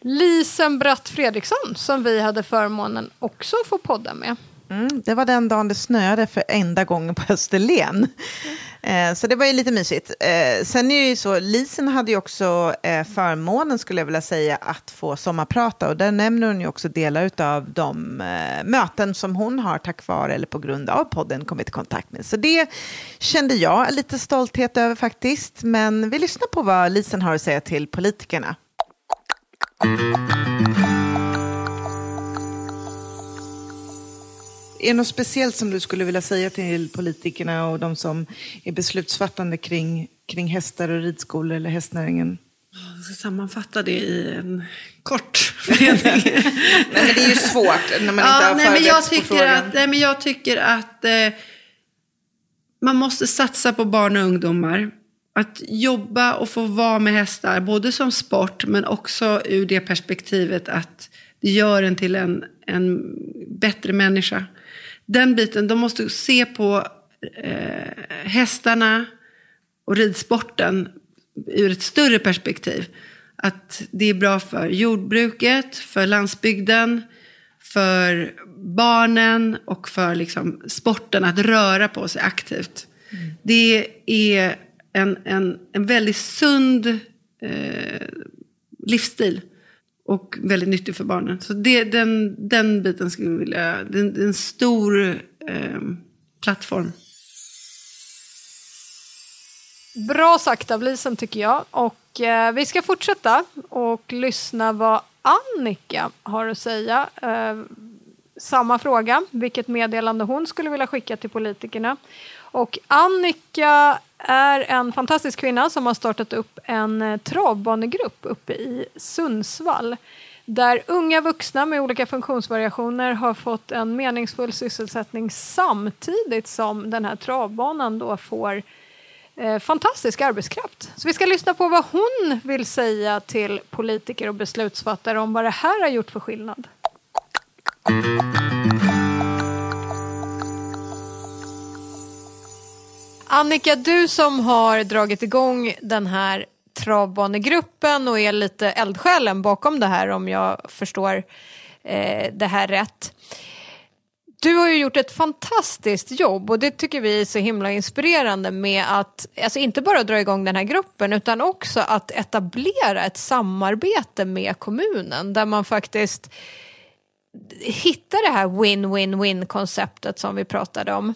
Lisen Bratt Fredriksson som vi hade förmånen också få podda med. Mm, det var den dagen det snöade för enda gången på Österlen. Eh, så det var ju lite mysigt. Eh, sen är det ju så, Lisen hade ju också eh, förmånen, skulle jag vilja säga, att få sommarprata. Och där nämner hon ju också delar av de eh, möten som hon har tack vare eller på grund av podden kommit i kontakt med. Så det kände jag lite stolthet över faktiskt. Men vi lyssnar på vad Lisen har att säga till politikerna. Är det något speciellt som du skulle vilja säga till politikerna och de som är beslutsfattande kring, kring hästar och ridskolor eller hästnäringen? Jag ska sammanfatta det i en kort *laughs* nej, men det är ju svårt när man inte har nej, men jag förberetts på tycker frågan. att, nej, men jag tycker att eh, man måste satsa på barn och ungdomar. Att jobba och få vara med hästar, både som sport men också ur det perspektivet att det gör en till en, en bättre människa. Den biten, de måste se på eh, hästarna och ridsporten ur ett större perspektiv. Att det är bra för jordbruket, för landsbygden, för barnen och för liksom sporten att röra på sig aktivt. Det är en, en, en väldigt sund eh, livsstil och väldigt nyttig för barnen. Så det, den, den biten skulle vi vilja... Det är en, det är en stor eh, plattform. Bra sagt av Lisen tycker jag. Och eh, vi ska fortsätta och lyssna vad Annika har att säga. Eh, samma fråga, vilket meddelande hon skulle vilja skicka till politikerna. Och Annika är en fantastisk kvinna som har startat upp en eh, travbanegrupp uppe i Sundsvall. Där unga vuxna med olika funktionsvariationer har fått en meningsfull sysselsättning samtidigt som den här travbanan då får eh, fantastisk arbetskraft. Så vi ska lyssna på vad hon vill säga till politiker och beslutsfattare om vad det här har gjort för skillnad. Annika, du som har dragit igång den här travbanegruppen och är lite eldsjälen bakom det här om jag förstår eh, det här rätt. Du har ju gjort ett fantastiskt jobb och det tycker vi är så himla inspirerande med att alltså inte bara dra igång den här gruppen utan också att etablera ett samarbete med kommunen där man faktiskt hittar det här win-win-win konceptet som vi pratade om.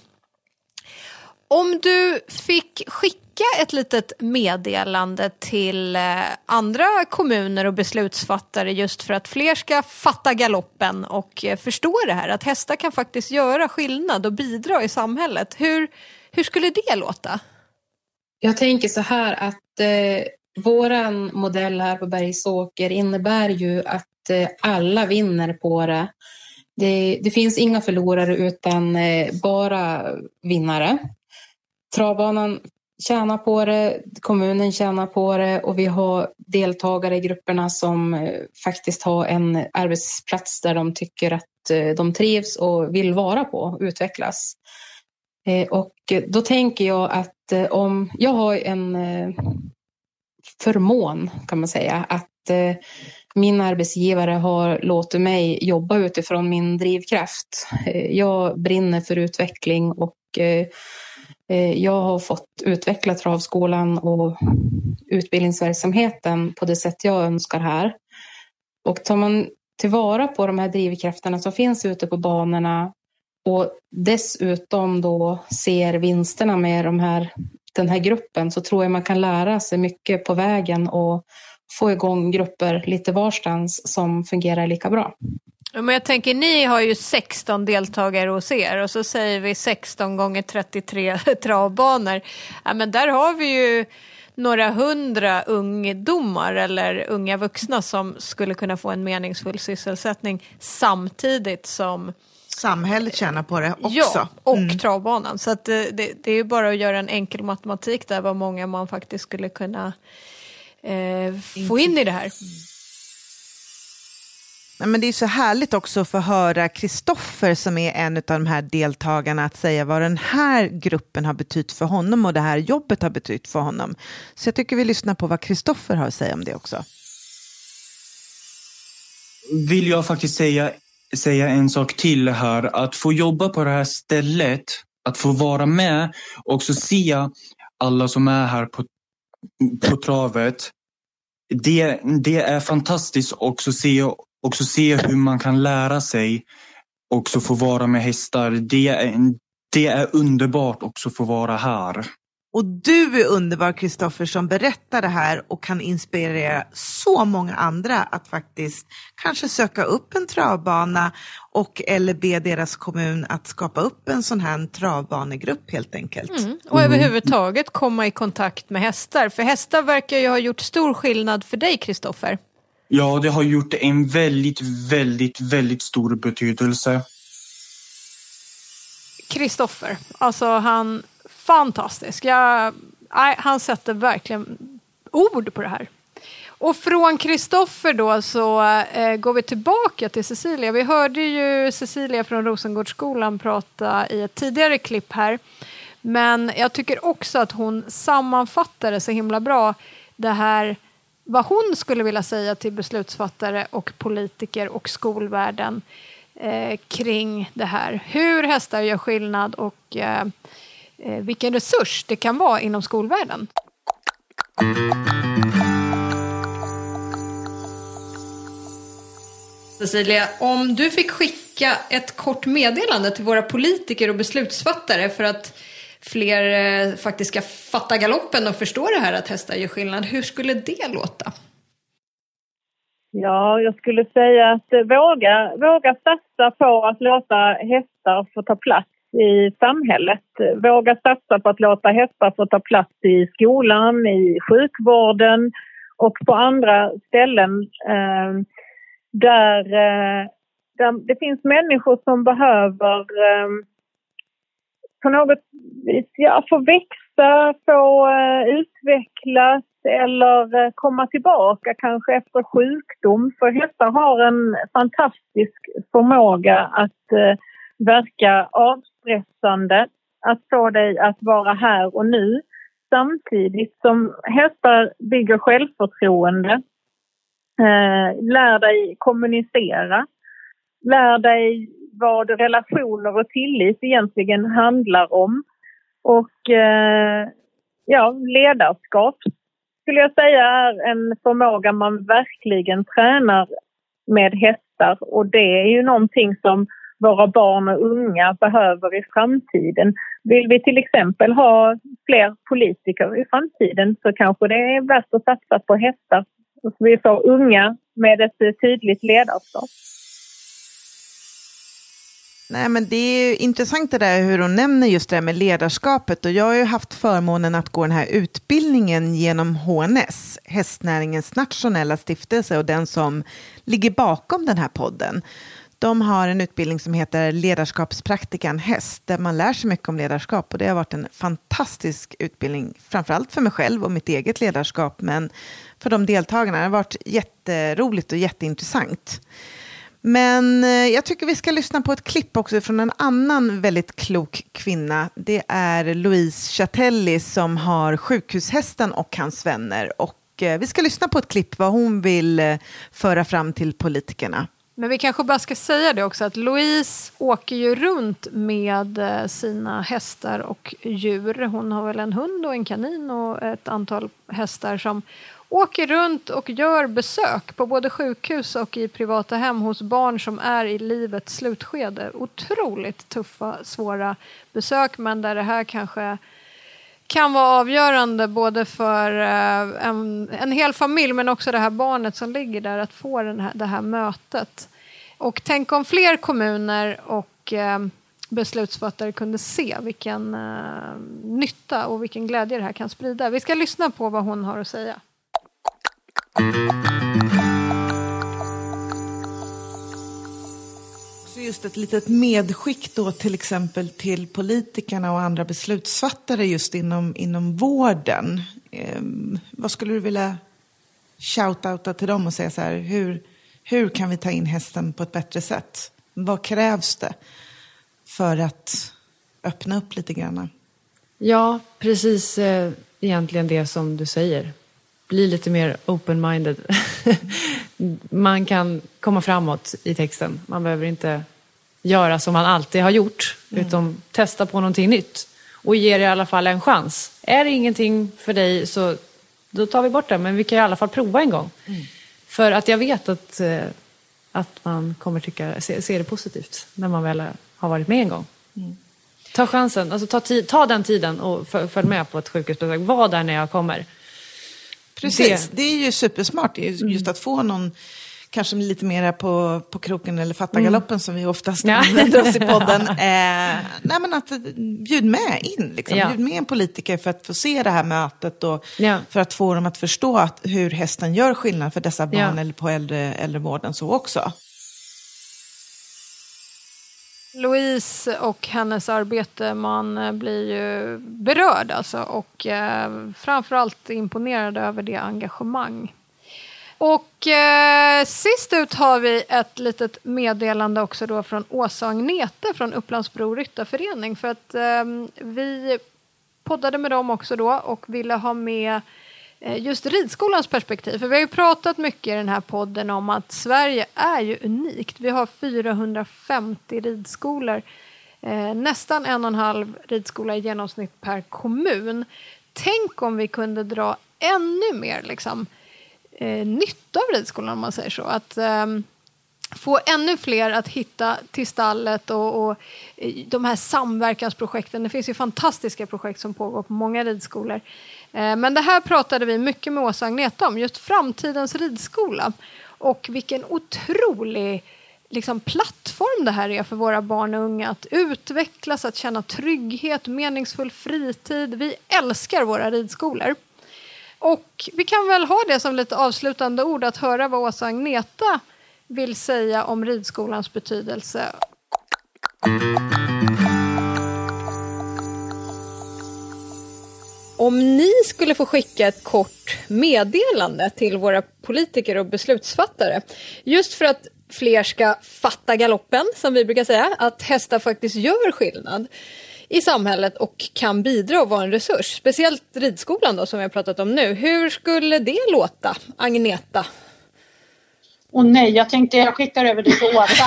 Om du fick skicka ett litet meddelande till eh, andra kommuner och beslutsfattare just för att fler ska fatta galoppen och eh, förstå det här, att hästar kan faktiskt göra skillnad och bidra i samhället. Hur, hur skulle det låta? Jag tänker så här att eh, våran modell här på Bergsåker innebär ju att eh, alla vinner på det. det. Det finns inga förlorare utan eh, bara vinnare. Travbanan tjänar på det, kommunen tjänar på det och vi har deltagare i grupperna som eh, faktiskt har en arbetsplats där de tycker att eh, de trivs och vill vara på och utvecklas. Eh, och då tänker jag att om jag har en förmån kan man säga att min arbetsgivare har låtit mig jobba utifrån min drivkraft. Jag brinner för utveckling och Eh, jag har fått utveckla travskolan och utbildningsverksamheten på det sätt jag önskar här. Och tar man tillvara på de här drivkrafterna som finns ute på banorna och dessutom då ser vinsterna med de här, den här gruppen så tror jag man kan lära sig mycket på vägen och få igång grupper lite varstans som fungerar lika bra. Men jag tänker, ni har ju 16 deltagare hos er och så säger vi 16 gånger 33 *laughs* travbanor. Ja, men där har vi ju några hundra ungdomar eller unga vuxna som skulle kunna få en meningsfull sysselsättning samtidigt som Samhället tjänar på det också. Ja, och Mm. travbanan. Så att det, det, det är ju bara att göra en enkel matematik där vad många man faktiskt skulle kunna eh, få in i det här. Nej, men det är så härligt också att få höra Kristoffer som är en av de här deltagarna att säga vad den här gruppen har betytt för honom och det här jobbet har betytt för honom. Så jag tycker vi lyssnar på vad Kristoffer har att säga om det också. vill jag faktiskt säga, säga en sak till här. Att få jobba på det här stället, att få vara med och också se alla som är här på, på travet. Det, det är fantastiskt också se, också se hur man kan lära sig också få vara med hästar. Det är, det är underbart också få vara här. Och du är underbar Kristoffer som berättar det här och kan inspirera så många andra att faktiskt kanske söka upp en travbana och eller be deras kommun att skapa upp en sån här travbanegrupp helt enkelt. Mm. Och överhuvudtaget komma i kontakt med hästar. För hästar verkar ju ha gjort stor skillnad för dig, Kristoffer. Ja, det har gjort en väldigt, väldigt, väldigt stor betydelse. Kristoffer, alltså han, fantastisk. Jag, han sätter verkligen ord på det här. Och från Kristoffer då så eh, går vi tillbaka till Cecilia. Vi hörde ju Cecilia från Rosengårdsskolan prata i ett tidigare klipp här. Men jag tycker också att hon sammanfattade så himla bra det här vad hon skulle vilja säga till beslutsfattare och politiker och skolvärlden eh, kring det här. Hur hästar gör skillnad och eh, eh, vilken resurs det kan vara inom skolvärlden. Cecilia, om du fick skicka ett kort meddelande till våra politiker och beslutsfattare för att fler eh, faktiskt ska fatta galoppen och förstå det här att hästar gör skillnad, hur skulle det låta? Ja, jag skulle säga att eh, våga, våga satsa på att låta hästar få ta plats i samhället. Våga satsa på att låta hästar få ta plats i skolan, i sjukvården och på andra ställen eh, där, eh, där det finns människor som behöver eh, på något vis ja, få växa, få uh, utvecklas eller uh, komma tillbaka kanske efter sjukdom. För hästar har en fantastisk förmåga att uh, verka avstressande, att få dig att vara här och nu samtidigt som hästar bygger självförtroende, lär dig kommunicera, lär dig vad relationer och tillit egentligen handlar om. Och eh, ja, ledarskap skulle jag säga är en förmåga man verkligen tränar med hästar och det är ju någonting som våra barn och unga behöver i framtiden. Vill vi till exempel ha fler politiker i framtiden så kanske det är värt att satsa på hästar så vi får unga med ett tydligt ledarskap. Nej, men det är intressant det där hur hon nämner just det här med ledarskapet. Och jag har ju haft förmånen att gå den här utbildningen genom HNS, hästnäringens nationella stiftelse och den som ligger bakom den här podden. De har en utbildning som heter Ledarskapspraktikan häst, där man lär sig mycket om ledarskap. Och det har varit en fantastisk utbildning, framförallt för mig själv och mitt eget ledarskap, men för de deltagarna. Det har varit jätteroligt och jätteintressant. Men eh, jag tycker vi ska lyssna på ett klipp också från en annan väldigt klok kvinna. Det är Louise Chatelli som har Sjukhushästen och hans vänner. Och eh, vi ska lyssna på ett klipp vad hon vill eh, föra fram till politikerna. Men vi kanske bara ska säga det också att Louise åker ju runt med sina hästar och djur. Hon har väl en hund och en kanin och ett antal hästar som åker runt och gör besök på både sjukhus och i privata hem hos barn som är i livets slutskede. Otroligt tuffa, svåra besök, men där det här kanske kan vara avgörande både för eh, en, en hel familj men också det här barnet som ligger där att få den här, det här mötet. Och tänk om fler kommuner och eh, beslutsfattare kunde se vilken eh, nytta och vilken glädje det här kan sprida. Vi ska lyssna på vad hon har att säga. Så just ett litet medskick då till exempel till politikerna och andra beslutsfattare just inom, inom vården. Eh, vad skulle du vilja shout-outa till dem och säga så här, hur, hur kan vi ta in hästen på ett bättre sätt? Vad krävs det för att öppna upp lite grann? Ja, precis eh, egentligen det som du säger bli lite mer open-minded. *laughs* man kan komma framåt i texten. Man behöver inte göra som man alltid har gjort, mm. utan testa på någonting nytt. Och ge det i alla fall en chans. Är det ingenting för dig så då tar vi bort det, men vi kan i alla fall prova en gång. Mm. För att jag vet att, eh, att man kommer tycka, se, se det positivt när man väl har varit med en gång. Mm. Ta chansen, alltså ta, ta den tiden och följ med på ett sjukhusbesök. Var där när jag kommer. Precis, det, det är ju supersmart just mm. att få någon kanske lite mer på, på kroken eller fatta galoppen Mm. som vi oftast Ja. använder oss i podden. *laughs* Eh, nej, men att eh, bjud med in, liksom. Ja. bjud med en politiker för att få se det här mötet och Ja. för att få dem att förstå att, hur hästen gör skillnad för dessa barn eller på äldre, äldrevården så också. Louise och hennes arbete, man eh, blir ju berörd alltså och eh, framförallt imponerad över det engagemang. Och eh, sist ut har vi ett litet meddelande också då från Åsa och Agnete från Upplandsbro Ryttarförening för att eh, vi poddade med dem också då och ville ha med eh, Eh, just ridskolans perspektiv. För vi har ju pratat mycket i den här podden om att Sverige är ju unikt. Vi har 450 ridskolor. Eh, nästan en och en halv ridskola i genomsnitt per kommun. Tänk om vi kunde dra ännu mer liksom, eh, nytta av ridskolan om man säger så. Att, eh, få ännu fler att hitta till stallet och, och eh, de här samverkansprojekten. Det finns ju fantastiska projekt som pågår på många ridskolor. Eh, men det här pratade vi mycket med Åsa och Agneta om, just framtidens ridskola. Och vilken otrolig liksom, plattform det här är för våra barn och unga att utvecklas, att känna trygghet, meningsfull fritid. Vi älskar våra ridskolor. Och vi kan väl ha det som lite avslutande ord att höra vad Åsa och Agneta vill säga om ridskolans betydelse. Om ni skulle få skicka ett kort meddelande till våra politiker och beslutsfattare just för att fler ska fatta galoppen, som vi brukar säga, att hästar faktiskt gör skillnad i samhället och kan bidra och vara en resurs. Speciellt ridskolan då, som vi har pratat om nu. Hur skulle det låta, Agneta? Och nej, jag tänkte jag skickar över det till Åsa.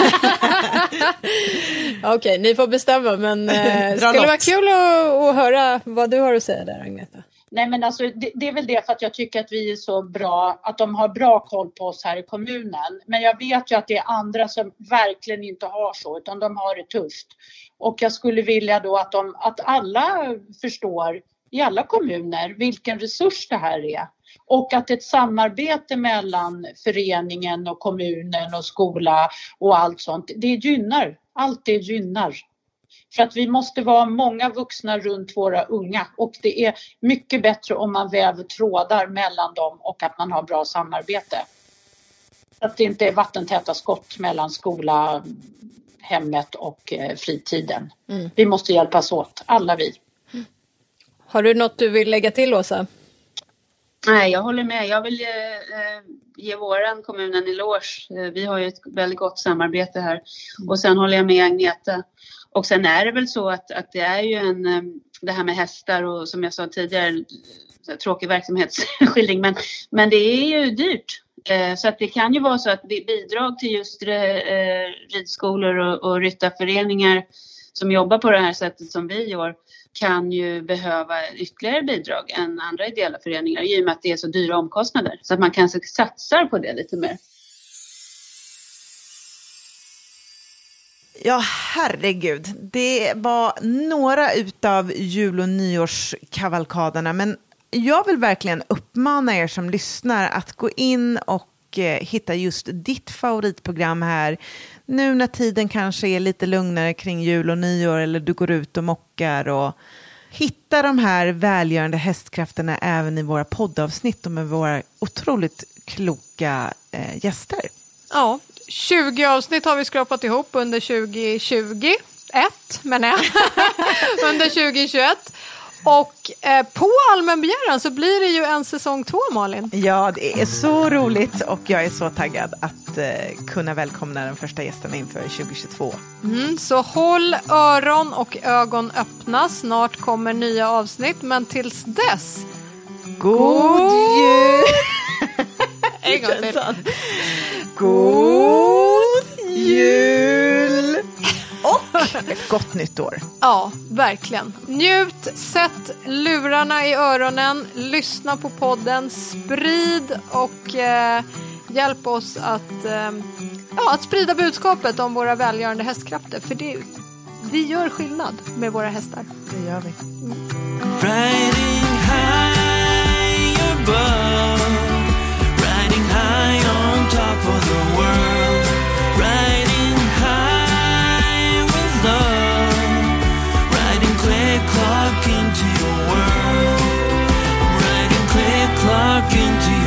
*laughs* Okej, ni får bestämma, men *laughs* eh, skulle det vara kul att, att höra vad du har att säga där, Agneta? Nej men alltså det, det är väl det för att jag tycker att vi är så bra, att de har bra koll på oss här i kommunen. Men jag vet ju att det är andra som verkligen inte har så, utan de har det tufft. Och jag skulle vilja då att, de, att alla förstår i alla kommuner vilken resurs det här är. Och att ett samarbete mellan föreningen och kommunen och skola och allt sånt, det gynnar. Allt det gynnar. För att vi måste vara många vuxna runt våra unga och det är mycket bättre om man väver trådar mellan dem och att man har bra samarbete. Att det inte är vattentäta skott mellan skola, hemmet och eh, fritiden. Mm. Vi måste hjälpas åt, alla vi. Har du något du vill lägga till, Åsa? Nej, jag håller med. Jag vill eh, eh, ge våran kommun en eloge. Eh, vi har ju ett väldigt gott samarbete här. Och sen håller jag med Agneta. Och sen är det väl så att, att det är ju en, det här med hästar och som jag sa tidigare, tråkig verksamhetsskildring, men, men det är ju dyrt. Så att det kan ju vara så att bi- bidrag till just ridskolor och, och ryttarföreningar som jobbar på det här sättet som vi gör kan ju behöva ytterligare bidrag än andra ideella föreningar i och med att det är så dyra omkostnader. Så att man kanske satsar på det lite mer. Ja, herregud. Det var några utav jul och nyårskavalkaderna, men jag vill verkligen uppmana er som lyssnar att gå in och och eh, hitta just ditt favoritprogram här. Nu när tiden kanske är lite lugnare kring jul och nyår eller du går ut och mockar och hitta de här välgörande hästkrafterna även i våra poddavsnitt och med våra otroligt kloka eh, gäster. Ja, 20 avsnitt har vi skrapat ihop under 2020. Ett, menar jag. *laughs* under 2021. Och eh, på allmän begäran så blir det ju en säsong två, Malin. Ja, det är så roligt och jag är så taggad att eh, kunna välkomna den första gästen inför 2022. Mm, så håll öron och ögon öppna. Snart kommer nya avsnitt, men tills dess... God jul! *laughs* en gång till. God jul! Och *laughs* ett gott nytt år. Ja, verkligen. Njut, sätt lurarna i öronen, lyssna på podden, sprid och eh, hjälp oss att, eh, ja, att sprida budskapet om våra välgörande hästkrafter. För det, vi gör skillnad med våra hästar. Det gör vi. Mm. Aqui em ti.